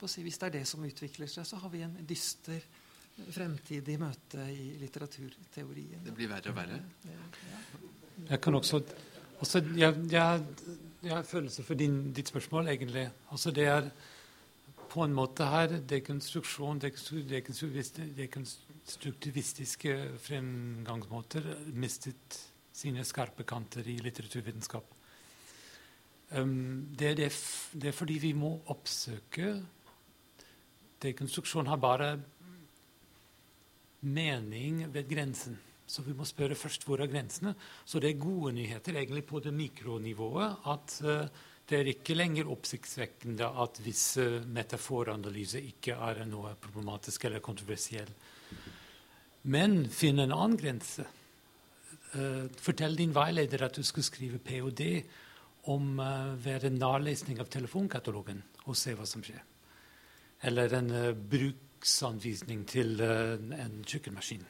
si, hvis det er det som utvikler seg, så har vi en dyster fremtid i møte i litteraturteorien. Det blir verre og verre. Jeg kan også, også jeg, jeg jeg har følelse for din, ditt spørsmål, egentlig. Altså det er på en måte her dekonstruksjon, dekonstruktivistiske fremgangsmåter mistet sine skarpe kanter i litteraturvitenskap. Det, det, det, er fordi vi må oppsøke Dekonstruksjon har bare mening ved grensen. Så vi må spørre først hvor er grensene. Så det er gode nyheter egentlig på det mikronivået at uh, det er ikke lenger oppsiktsvekkende at hvis metaforanalyse ikke er noe problematisk eller kontroversiell. Men finn en annen grense. uh, fortell din veileder at du skal skrive ph.d. om uh, ved en nærlesning av telefonkatalogen og se hva som skjer. Eller en uh, bruksanvisning til en kjøkkenmaskin.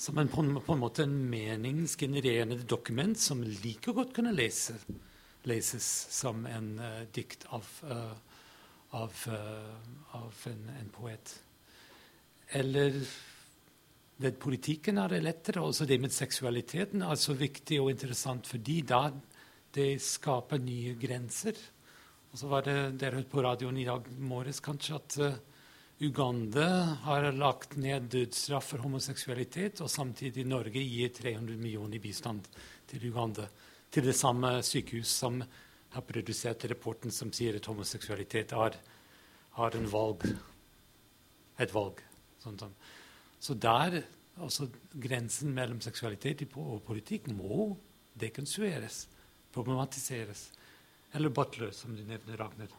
Som en, på, en, måte en meningsgenererende dokument som like godt kunne lese, leses som en dikt av, av, av en, en poet. Eller ved politikken er det lettere. Også det med seksualiteten er så viktig og interessant fordi da det skaper nye grenser. Og så var det dere hørte på radioen i dag morges kanskje at uh, Uganda har lagt ned dødsstraff for homoseksualitet, og samtidig Norge gir 300 millioner i bistand til Uganda. Til det samme sykehus som har produsert rapporten som sier at homoseksualitet har, har en valg. Et valg. Sånn. Så der, altså Grensen mellom seksualitet og politikk må dekonstrueres, problematiseres. Eller Butler, som du nevner, Ragnar.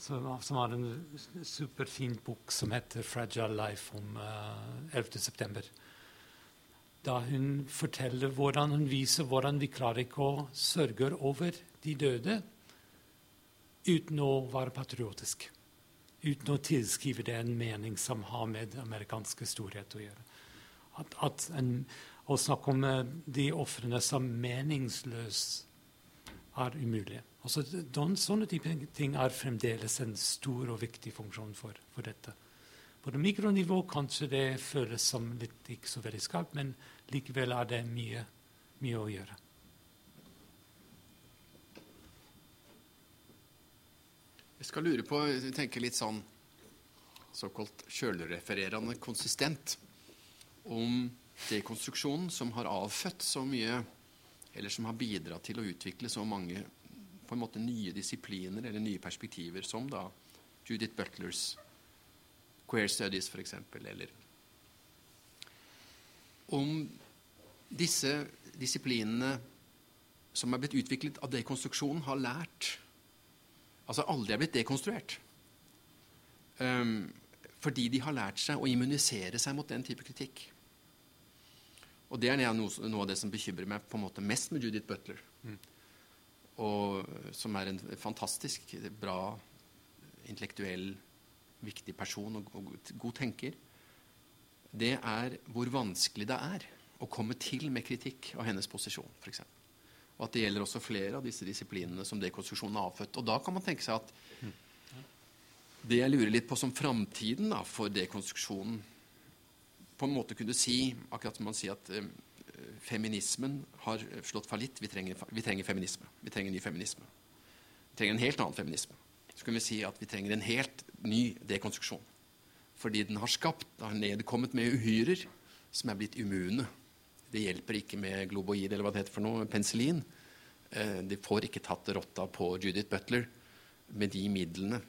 Som, som har en superfin bok som heter 'Fragile Life' om uh, eh, 11.9. Da hun forteller hvordan hun viser hvordan vi klarer ikke å sørge over de døde uten å være patriotisk uten å tilskrive det en mening som har med amerikansk storhet å gjøre. At, at en, å snakke om eh, de ofrene som meningsløse er umulig. Altså, den, sånne type ting er fremdeles en stor og viktig funksjon for, for dette. På det mikronivå kanskje det føles som litt ikke så veldig skarpt, men likevel er det mye, mye å gjøre. Jeg skal lure på, tenker litt sånn såkalt sjølrefererende konsistent om dekonstruksjonen som har avfødt så mye, eller som har bidratt til å utvikle så mange på en måte nye disipliner eller nye perspektiver, som da Judith Butlers Queer Studies, f.eks., eller Om disse disiplinene som er blitt utviklet av dekonstruksjonen, har lært altså aldri er blitt dekonstruert. Um, fordi de har lært seg å immunisere seg mot den type kritikk. Og det er noe, noe, av det som bekymrer meg på en måte mest med Judith Butler. Mm. Og, som er en fantastisk bra, intellektuell, viktig person og, og god tenker. Det er hvor vanskelig det er å komme til med kritikk av hennes posisjon, f.eks. Og at det gjelder også flere av disse disiplinene som dekonstruksjonen har avfødt. Og da kan man tenke seg at det jeg lurer litt på som framtiden for dekonstruksjonen På en måte kunne si, akkurat som man sier at eh, feminismen har slått fallitt. Vi trenger, vi trenger feminisme. Vi trenger ny feminisme. Vi trenger en helt annen feminisme. Så kan vi si at vi trenger en helt ny dekonstruksjon. Fordi den har skapt, har nedkommet med uhyrer som er blitt immune det hjelper ikke med globoid eller hva det heter for noe, penicillin. Eh, de får ikke tatt rotta på Judith Butler med de midlene.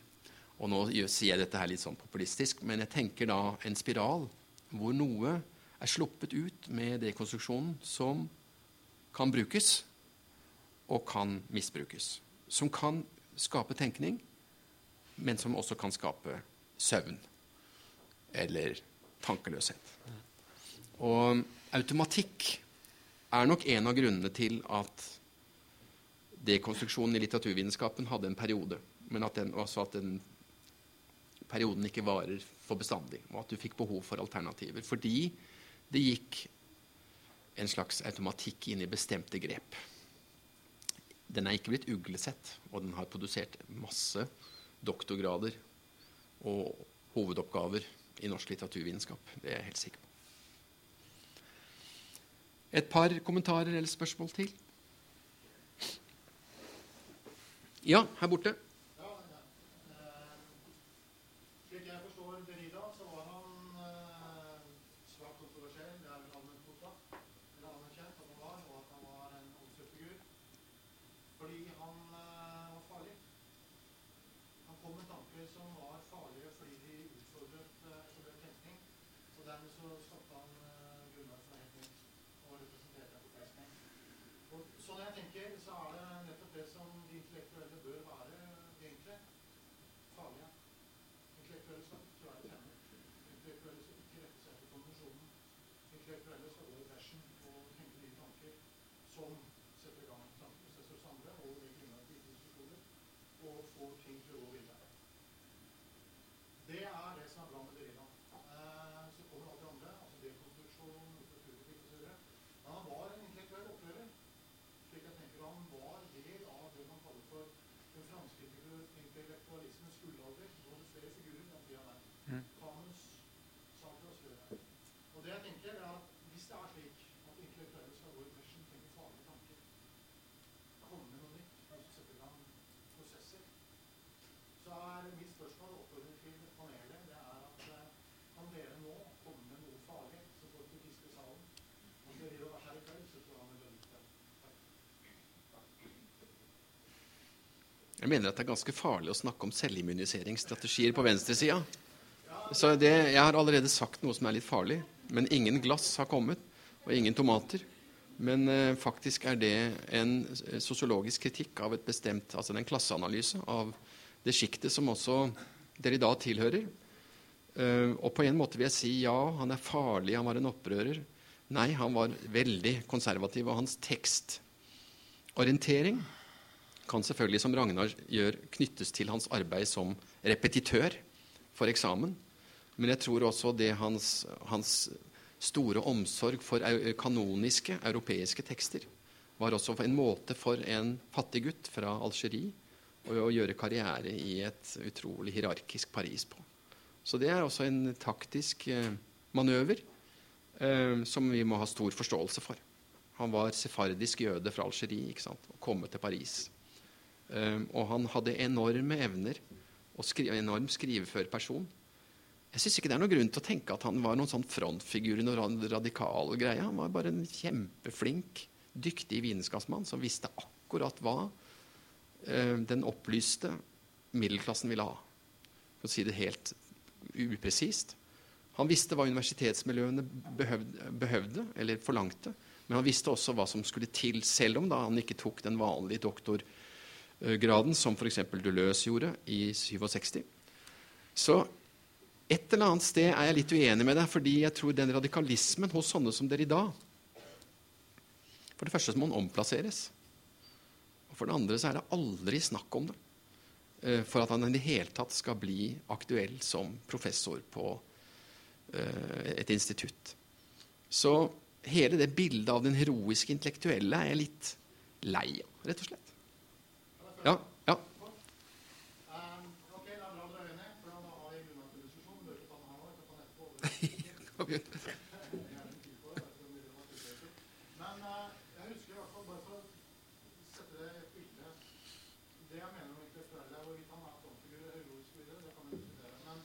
Og nå sier jeg dette her litt sånn populistisk, men jeg tenker da en spiral hvor noe er sluppet ut med dekonstruksjonen som kan brukes og kan misbrukes. Som kan skape tenkning, men som også kan skape søvn eller tankeløshet. Og automatikk er nok en av grunnene til at dekonstruksjonen i litteraturvitenskapen hadde en periode, men at den, også at den perioden ikke varer for bestandig, og at du fikk behov for alternativer. Fordi det gikk en slags automatikk inn i bestemte grep. Den er ikke blitt uglesett, og den har produsert masse doktorgrader og hovedoppgaver i norsk litteraturvitenskap. Det er jeg helt sikker på. Et par kommentarer eller spørsmål til? Ja, her borte. Så når eh, sånn jeg tenker, så er det nettopp det som de intellektuelle bør være, egentlig. Farlige. Intellektuelle skal ikke rette seg etter konvensjonen. Intellektuelle skal gå i og tenke nye tanker som setter i gang tankeprosesser hos andre og legger grunnlaget for institusjoner og får ting til å videre. Mitt spørsmål og oppfordring til panelet det er at eh, kan dere nå komme med noe farlig som går til fiske i salen? Om dere vil være her i kveld, så tror jeg han vil like det. Jeg mener at det er ganske farlig å snakke om selvimmuniseringsstrategier på venstresida. Så det, jeg har allerede sagt noe som er litt farlig. Men ingen glass har kommet, og ingen tomater. Men eh, faktisk er det en eh, sosiologisk kritikk av et bestemt Altså en klasseanalyse av det sjiktet som også dere i dag tilhører. Eh, og på en måte vil jeg si ja, han er farlig, han var en opprører. Nei, han var veldig konservativ, og hans tekstorientering kan selvfølgelig, som Ragnar gjør, knyttes til hans arbeid som repetitør for eksamen. Men jeg tror også det hans, hans store omsorg for kanoniske europeiske tekster var også en måte for en fattig gutt fra Algerie å, gjøre karriere i et utrolig hierarkisk Paris på. Så det er også en taktisk eh, manøver eh, som vi må ha stor forståelse for. Han var sefardisk jøde fra Algerie ikke sant? og kom til Paris. Um, og han hadde enorme evner og skri enorm skrivefør person. Jeg syns ikke det er noen grunn til å tenke at han var noen sånn frontfigur i noen rad- radikal greie. Han var bare en kjempeflink, dyktig vitenskapsmann som visste akkurat hva eh, den opplyste middelklassen ville ha. For å si det helt upresist. Han visste hva universitetsmiljøene behøvde, behøvde, eller forlangte. Men han visste også hva som skulle til, selv om da han ikke tok den vanlige doktorgraden, som f.eks. Deleuze gjorde i 67. Så et eller annet sted er jeg litt uenig med deg, fordi jeg tror den radikalismen hos sånne som dere i dag For det første så må den omplasseres. Og for det andre så er det aldri snakk om det. eh, For at han i det hele tatt skal bli aktuell som professor på eh, et institutt. Så hele det bildet av den heroiske intellektuelle er jeg litt lei av, rett og slett. Ja, ja. Okay, ok, det er bra dere er enige, for da har vi grunnlag for diskusjon. Vi bør ikke ta den her nå, vi kan ta den etterpå. Ok. Men eh, jeg husker i hvert fall, bare for å sette det i et bilde Det jeg mener om intellektuelle, er hvorvidt han er frontfigur eller heroisk videre, det kan vi diskutere. Men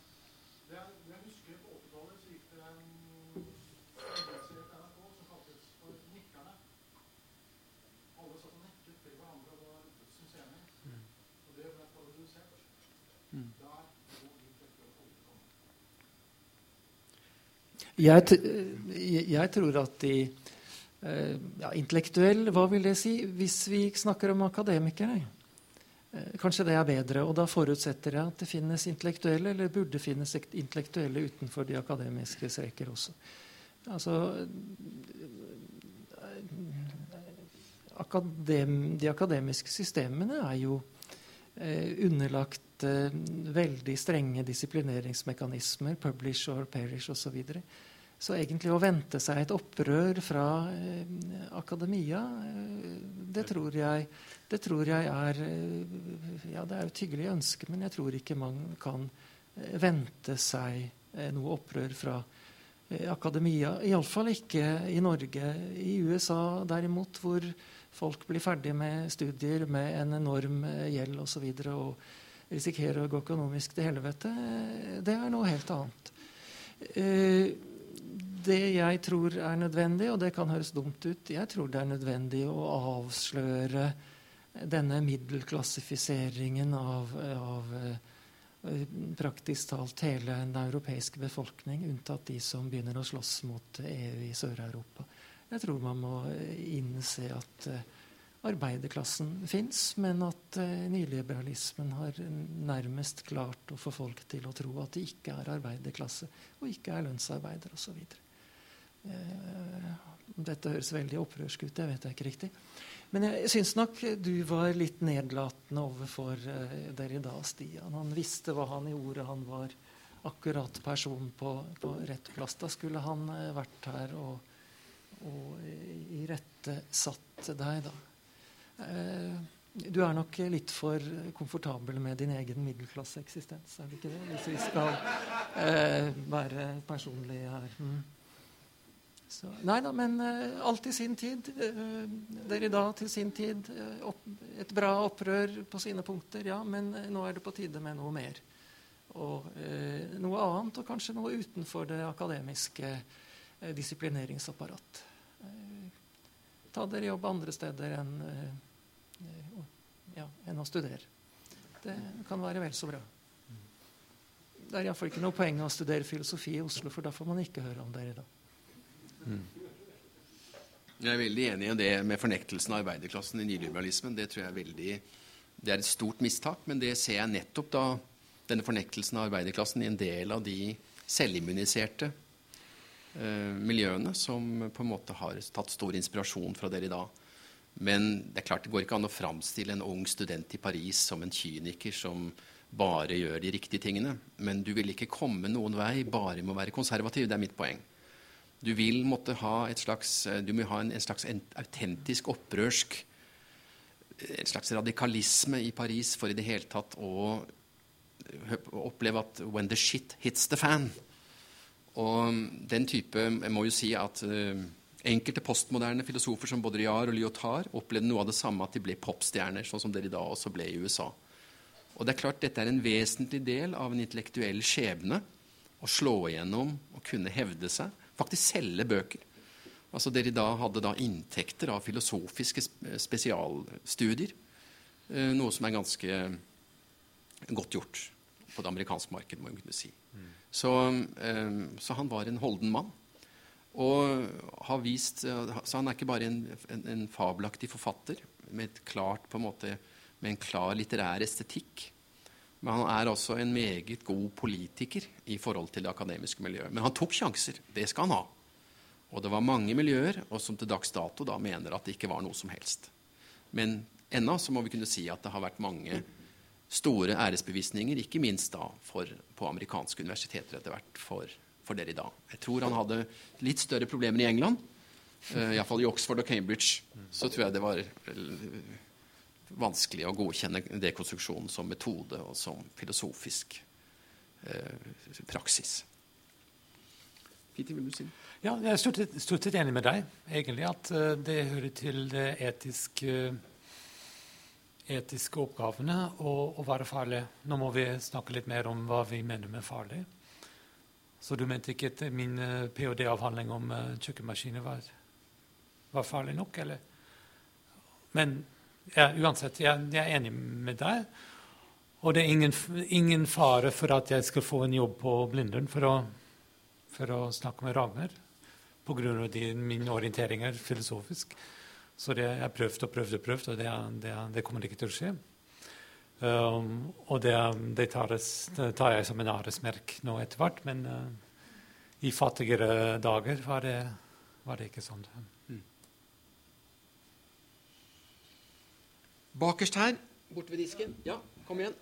det jeg, det jeg husker på 80-tallet, så gikk det en serie på NRK som kaltes for Nikkerne. Alle satt og nikket til hverandre og var dødsens enige. Og det ble parodilisert. Der går intellektuelle aldri komme. Jeg, jeg jeg tror at de eh, ja, Intellektuell, hva vil det si? Hvis vi snakker om akademikere. eh, Kanskje det er bedre. Og da forutsetter jeg at det finnes intellektuelle, eller burde finnes intellektuelle utenfor de akademiske streker også. Altså eh, akadem, De akademiske systemene er jo eh, underlagt eh, veldig strenge disiplineringsmekanismer, publish or perish osv. Så, videre. så egentlig å vente seg et opprør fra eh, akademia, eh, det, tror jeg, det tror jeg er eh, Ja, det er et hyggelig ønske, men jeg tror ikke man kan vente seg noe opprør fra akademia. Iallfall ikke i Norge. I USA derimot, hvor folk blir ferdig med studier med en enorm gjeld osv. Og, så videre, og risikerer å gå økonomisk til helvete, det er noe helt annet. Eh, det jeg tror er nødvendig, og det kan høres dumt ut Jeg tror det er nødvendig å avsløre denne middelklassifiseringen av, av eh, praktisk talt hele den europeiske befolkning, unntatt de som begynner å slåss mot EU i Sør-Europa. Jeg tror man må eh, innse at arbeiderklassen fins, men at eh, nyliberalismen har nærmest klart å få folk til å tro at de ikke er arbeiderklasse og ikke er lønnsarbeider osv. Eh, dette høres veldig opprørsk ut, det vet jeg ikke riktig. Men jeg syns nok du var litt nedlatende overfor uh, Derrida, Stian. Han visste hva han gjorde. Han var akkurat person på, på rett plass. Da skulle han uh, vært her og, og irettesatt deg, da. Uh, du er nok litt for komfortabel med din egen middelklasseeksistens, er det ikke det? Hvis vi skal eh, være personlige her. Mm. Så, nei da, men eh, alt i sin tid. I dag til sin tid. Uh, opp, et bra opprør på sine punkter, ja, men nå er det på tide med noe mer. Og noe annet, og kanskje noe utenfor det akademiske disiplineringsapparat. ta dere jobb andre steder enn, ja, enn å studere. Det kan være vel så bra. Det er iallfall ikke noe poeng å studere filosofi i Oslo, for da får man ikke høre om dere da. Mm. Jeg er veldig enig i det med fornektelsen av arbeiderklassen i nyliberalismen. Det tror jeg er veldig, det er et stort mistak, men det ser jeg nettopp da denne fornektelsen av arbeiderklassen i en del av de selvimmuniserte eh, miljøene som på en måte har tatt stor inspirasjon fra dere i dag. Men det er klart det går ikke an å framstille en ung student i Paris som en kyniker som bare gjør de riktige tingene. Men du vil ikke komme noen vei bare med å være konservativ. Det er mitt poeng. Du vil måtte ha et slags, eh, du må ha en, en slags autentisk opprørsk En slags radikalisme i Paris for i det hele tatt å oppleve at 'when the shit hits the fan' Og den type Jeg må jo si at enkelte postmoderne filosofer som Baudrillard og Lyotard opplevde noe av det samme, at de ble popstjerner, sånn som dere i dag også ble i USA. Og det er klart Dette er en vesentlig del av en intellektuell skjebne. Å slå igjennom og kunne hevde seg faktisk selge bøker. Altså Dere da hadde da inntekter av filosofiske spesialstudier. Eh, noe som er ganske godt gjort på det amerikanske markedet, må man kunne si. Mm. Så, eh, så, han var en holden mann. Og har vist, Så han er ikke bare en, en, en fabelaktig forfatter med, klart, en måte, med en klar litterær estetikk. Men han er også en meget god politiker i forhold til det akademiske miljøet. Men han tok sjanser. Det skal han ha. Og det var mange miljøer og som til dags dato da mener at det ikke var noe som helst. Men ennå så må vi kunne si at det har vært mange store æresbevisninger, ikke minst da for, på amerikanske universiteter etter hvert for, for dere i dag. Jeg tror han hadde litt større problemer i England. Uh, Iallfall i Oxford og Cambridge. Så tror jeg det var vanskelig å godkjenne dekonstruksjonen som metode og som filosofisk eh, praksis. Peter, vil du si Ja, jeg er stort sett enig med deg, egentlig, at uh, det hører til det etiske, etiske oppgavene å, å, være farlig. Nå må vi snakke litt mer om hva vi mener med farlig. Så du mente ikke at min uh, ph.d.-avhandling om kjøkkenmaskiner var, var farlig nok, eller? Men ja, uansett, jeg, jeg, er enig med deg. Og det er ingen, ingen, fare for at jeg skal få en jobb på Blindern for å, for å snakke med Ragnar pga. orientering er filosofisk. Så det, jeg har prøvd og prøvd og prøvd, og det, det, det kommer ikke til å skje. Um, og det, det, tar, det, tar jeg som en æresmerk nå etter hvert, men uh, i fattigere dager var det, var det ikke sånn. Bakerst her, borte ved disken. Ja, kom igjen.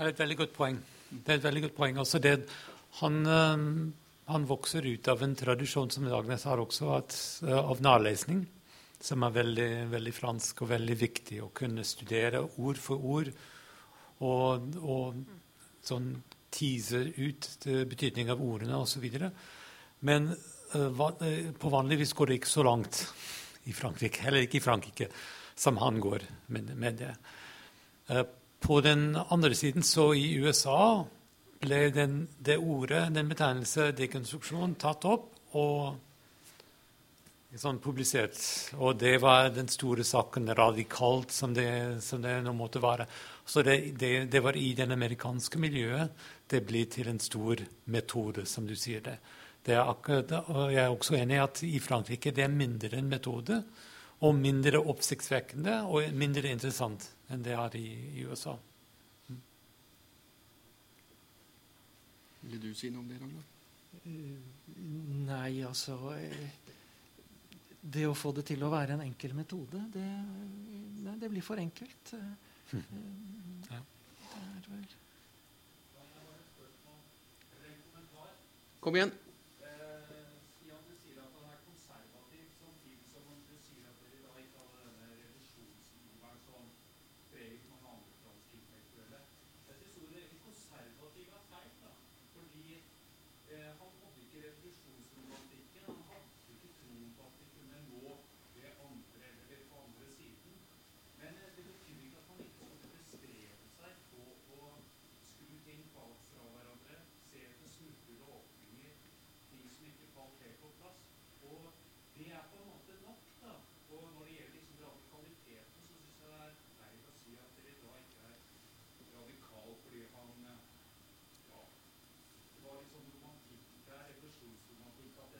Er et veldig godt poeng. Det er et veldig godt poeng. Altså det, han, øh, han, vokser ut av en tradisjon som Agnes har også, at, uh, av nærlesning, som er veldig, veldig, fransk og veldig viktig. Å kunne studere ord for ord og, og sånn teaser ut betydning av ordene osv. Men uh, på vanlig vis går det ikke så langt i Frankrike, heller ikke i Frankrike, som han går med, med det. På den andre siden, så i USA, ble den, det ordet, den betegnelse dekonstruksjon, tatt opp og sånn publisert. Og det var den store saken, radikalt, som det, som det nå måtte være. Så det, det, det, var i det amerikanske miljøet det blir til en stor metode, som du sier det. det er akkurat, og jeg er også enig i at i Frankrike det er mindre en metode, og mindre oppsiktsvekkende og mindre interessant enn det er i, i USA. Vil du si noe om det, Ragnar? Uh, nei, altså eh, Det å få det til å være en enkel metode, det, nei, det blir for enkelt. Mm. ja. Kom igjen. det på. Og det er på en måte nok, da. Og når det gjelder liksom så syns jeg det er feil å si at dere da ikke er radikal fordi han var litt sånn romantikk der, revolusjonsromantikk, at det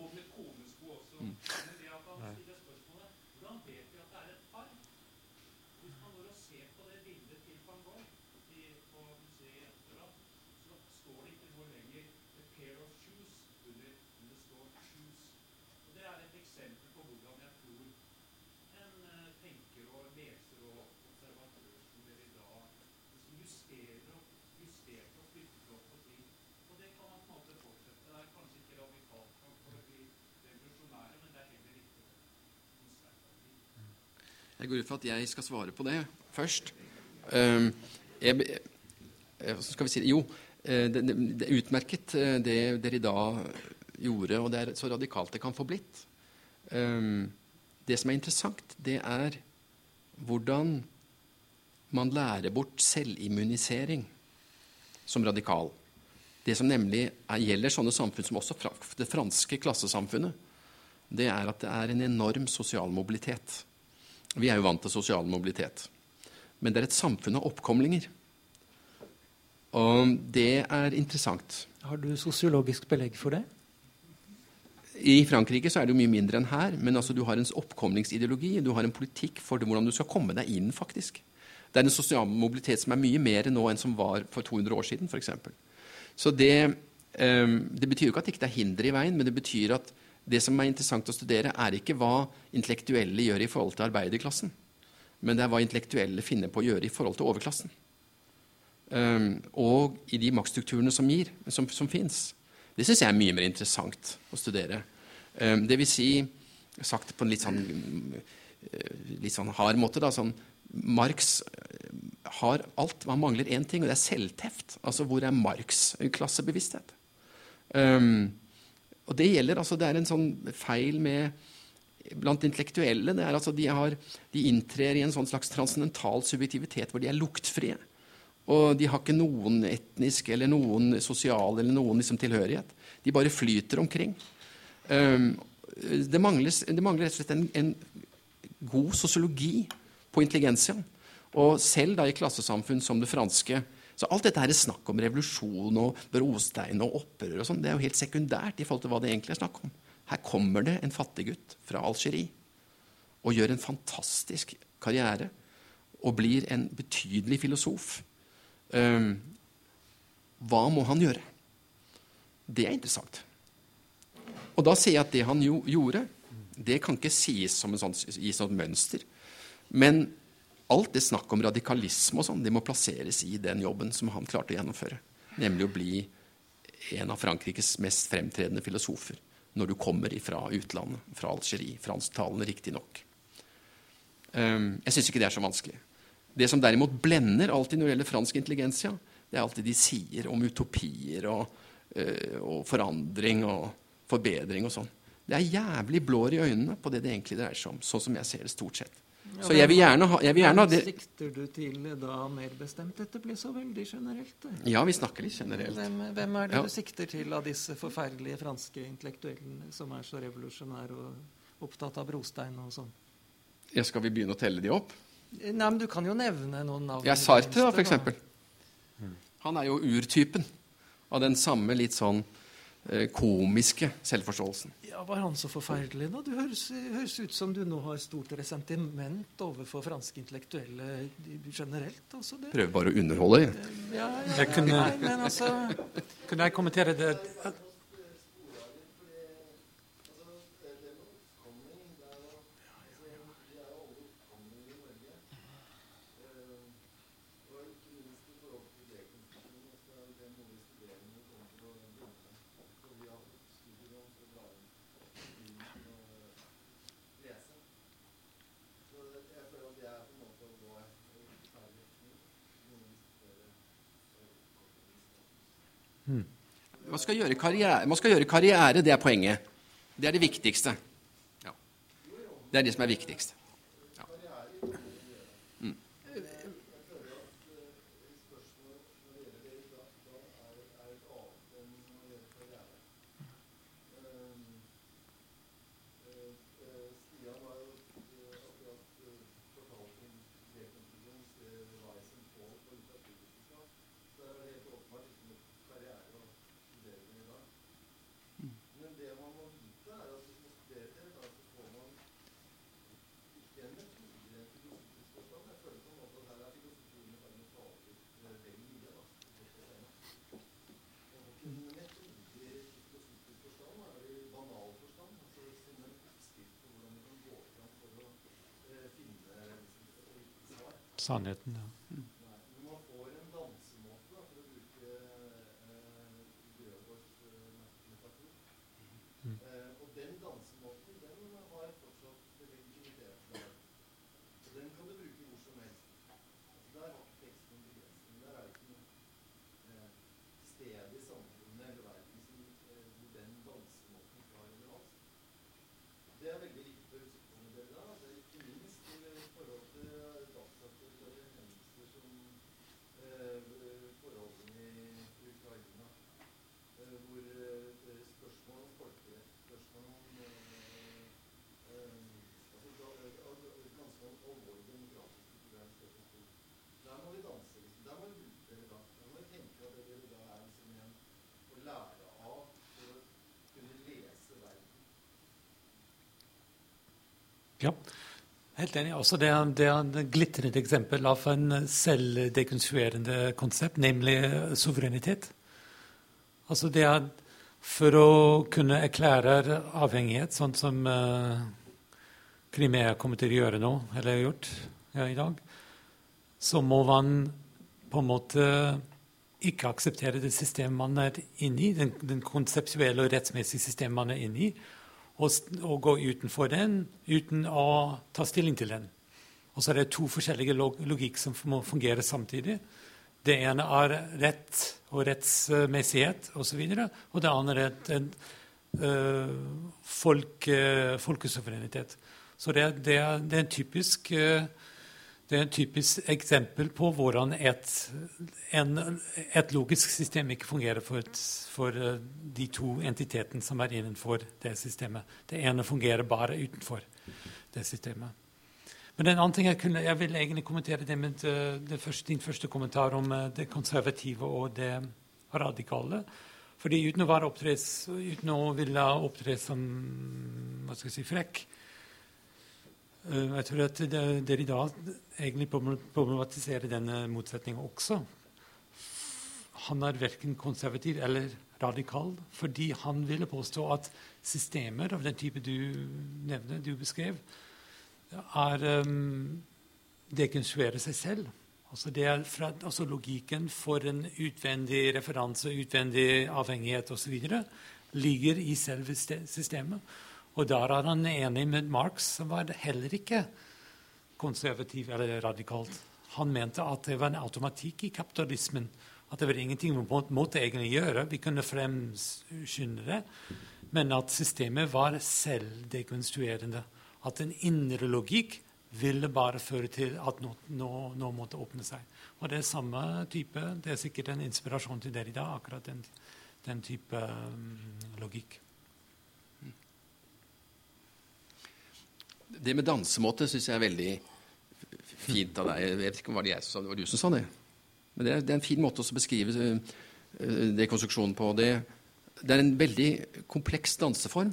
Jeg går ut fra at jeg skal svare på det først. Jeg, skal vi si Jo, eh, det, det, det er utmerket eh, det dere da gjorde, og det er så radikalt det kan få blitt. Um, det som er interessant, det er hvordan man lærer bort selvimmunisering som radikal. Det som nemlig er, gjelder sånne samfunn som også det franske klassesamfunnet, det er at det er en enorm sosial mobilitet. Vi er jo vant til sosial mobilitet. Men det er et samfunn av oppkomlinger. Og det er interessant. Har du sosiologisk belegg for det? I Frankrike så er det jo mye mindre enn her. Men altså, du har en oppkomlingsideologi. Du har en politikk for hvordan du skal komme deg inn, faktisk. Det er en sosial mobilitet som er mye mer nå enn som var for 200 år siden, f.eks. Så det, um, det betyr jo ikke at det ikke er hinder i veien, men det betyr at det som er interessant å studere, er ikke hva intellektuelle gjør i forhold til arbeiderklassen, men det er hva intellektuelle finner på å gjøre i forhold til overklassen. Um, og i de maktstrukturene som gir, som, som fins. Det syns jeg er mye mer interessant å studere. Um, det vil si, sagt på en litt sånn, litt sånn hard måte, da, sånn Marx har alt. Man mangler én ting, og det er selvteft. Altså hvor er Marx' klassebevissthet? Um, og det gjelder altså, Det er en sånn feil med blant intellektuelle. det er altså De, har, de inntrer i en sånn slags transcendental subjektivitet hvor de er luktfrie. Og de har ikke noen etnisk eller noen sosial eller noen liksom, tilhørighet. De bare flyter omkring. Um, det, mangler, det, mangler, rett og slett en, en god sosiologi på intelligensiaen. Og selv da i klassesamfunn som det franske så alt dette her er snakk om revolusjon og brostein og opprør og sånn, det er jo helt sekundært i forhold til hva det egentlig er snakk om. Her kommer det en fattiggutt fra Algerie og gjør en fantastisk karriere og blir en betydelig filosof. Um, hva må han gjøre? Det er interessant. Og da sier jeg at det han jo, gjorde, det kan ikke sies som en sånn, mønster. Men alt det snakk om radikalisme og sånn, det må plasseres i den jobben som han klarte å gjennomføre. Nemlig å bli en av Frankrikes mest fremtredende filosofer når du kommer fra utlandet, fra Algerie. Fransktalende, riktignok. Um, jeg syns ikke det er så vanskelig. Det som derimot blender alltid når det gjelder fransk intelligensia, det er alt det de sier om utopier og, uh, og forandring og forbedring og sånn. Det er jævlig blår i øynene på det det egentlig dreier seg om, sånn som jeg ser det stort sett. Så jeg vil gjerne ha, jeg vil gjerne ha det Sikter du til da mer bestemt? Dette blir så veldig generelt. Ja, vi snakker litt generelt. Hvem, hvem er det Ja. du sikter til av disse forferdelige franske intellektuellene som er så revolusjonære og opptatt av brostein og sånn? Ja, skal vi begynne å telle de opp? Nei, men Du kan jo nevne noen navn. Ja, Sartre, da, for eksempel. Han er jo urtypen av den samme litt sånn komiske selvforståelsen. Ja, Var han så forferdelig, da? Du høres, høres ut som du nå har stort resentiment overfor franske intellektuelle generelt. altså det. Prøver bare å underholde. Ja, ja, Jeg kunne- nei, men altså... Kunne jeg kommentere det? Man skal, gjøre karriere, man skal gjøre karriere, det er poenget. Det er det viktigste. Ja. Det er det som er viktigst. Ja. Mm. Sannheten, ja. Ja, helt enig. Også det, er, et glitrende eksempel av en selvdekonstruerende konsept, nemlig suverenitet. Altså det er For å kunne erklære avhengighet, sånn som uh, Krimea kommer til å gjøre nå, eller har gjort ja, i dag, så må man på en måte ikke akseptere det systemet man er inne i, den, den konseptuelle og rettsmessige systemet man er inne i, og, og, gå utenfor den uten å ta stilling til den. Og så er det to forskjellige log logikk som må fungere samtidig. Det ene er rett og rettsmessighet osv., og, så og det andre er en, uh, folk, uh, folkesuverenitet. Så det, det, er, det, er, en typisk uh, Det er et typisk eksempel på hvordan et, en, et logisk system ikke fungerer for, et, for, eh, de to entitetene som er innenfor det systemet. Det ene fungerer bare utenfor det systemet. Men en annen ting jeg, kunne, jeg vil egentlig kommentere det med eh, det første, din første kommentar om eh, det konservative og det radikale. Fordi uten å, være opptres, uten å ville opptre som hva skal jeg si, frekk, jeg tror at dere i dag egentlig problematiserer denne motsetningen også. Han er verken konservativ eller radikal, fordi han ville påstå at systemer av den type du nevner, du beskrev, er um, dekonstruerer seg selv. Altså, det er fra, altså logikken for en utvendig referanse, utvendig avhengighet osv. ligger i selve systemet. Og der er han enig med Marx, som var heller ikke konservativ eller radikalt. Han mente at det var en automatikk i kapitalismen. At det var ingenting vi måtte egentlig gjøre. Vi kunne fremskynde det. Men at systemet var selvdekonstruerende. At en indre logikk ville bare føre til at noe, noe, noe, måtte åpne seg. Og det er samme type, det er sikkert en inspirasjon til dere i dag, akkurat den, den type um, logikk. Det med dansemåte syns jeg er veldig fint av deg. Jeg vet ikke om det jeg som sa det, var du som sa det. Men det er, det er en fin måte å beskrive uh, dekonstruksjonen på. Det, det, er en veldig kompleks danseform,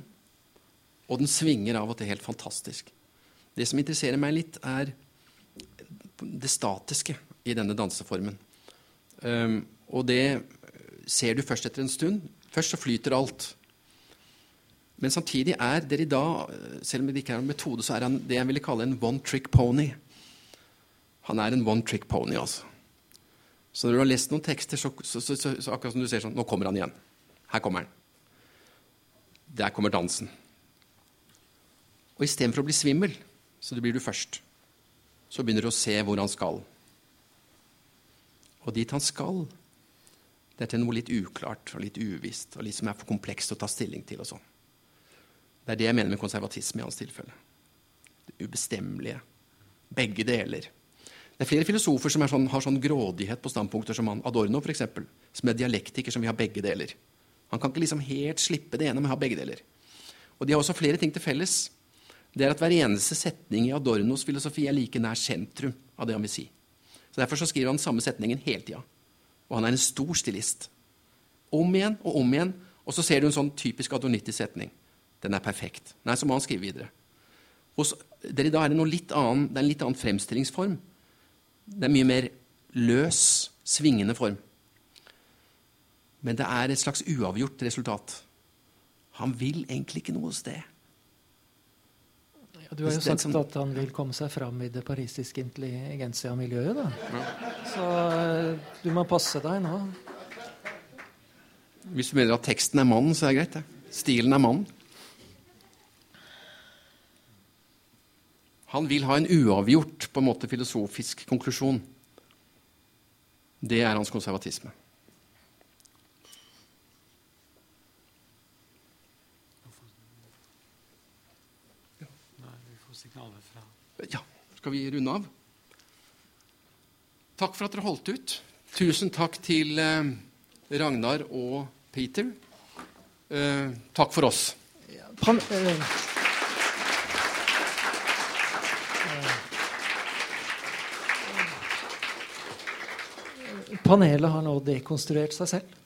og den svinger av og til helt fantastisk. Det som interesserer meg litt, er det statiske i denne danseformen. Um, og det ser du først etter en stund. Først så flyter alt. Men samtidig er dere i dag, selv om det ikke er en metode, så er han det jeg ville kalle en one trick pony. Han er en one trick pony, altså. Så når du har lest noen tekster, så, så, så, så akkurat som du ser sånn Nå kommer han igjen. Her kommer han. Der kommer dansen. Og istedenfor å bli svimmel, så det blir du først, så begynner du å se hvor han skal. Og dit han skal, det er til noe litt uklart og litt uvisst og litt som er for komplekst å ta stilling til. og sånn. Det er det jeg mener med konservatisme i hans tilfelle. Det ubestemmelige. Begge deler. Det er flere filosofer som sånn, har sånn grådighet på standpunkter, som han, Adorno f.eks., som er dialektiker, som vil ha begge deler. Han kan ikke liksom helt slippe det ene, men ha begge deler. Og de har også flere ting til felles. Det er at hver eneste setning i Adornos filosofi er like nær sentrum av det han vil si. Så Derfor så skriver han samme setningen hele tida. Og han er en stor stilist. Om igjen og om igjen. Og så ser du en sånn typisk adornittisk setning. Den er perfekt. Nei, så må han skrive videre. Hos dere da er det, litt annen, det er en litt annen fremstillingsform. Det er mye mer løs, svingende form. Men det er et slags uavgjort resultat. Han vil egentlig ikke noe sted. Ja, du har jo sagt at han vil komme seg fram i det parisiske intelligensia-miljøet. da. Ja. Så eh, du må passe deg nå. Hvis du mener at teksten er mannen, så er det greit. det. Stilen er mannen. Han vil ha en uavgjort på en måte filosofisk konklusjon. Det er hans konservatisme. Ja, skal vi runde av? Takk for at dere holdt ut. Tusen takk til eh, Ragnar og Peter. Eh, takk for oss. Ja, pan, eh. Panelet har nå dekonstruert seg selv.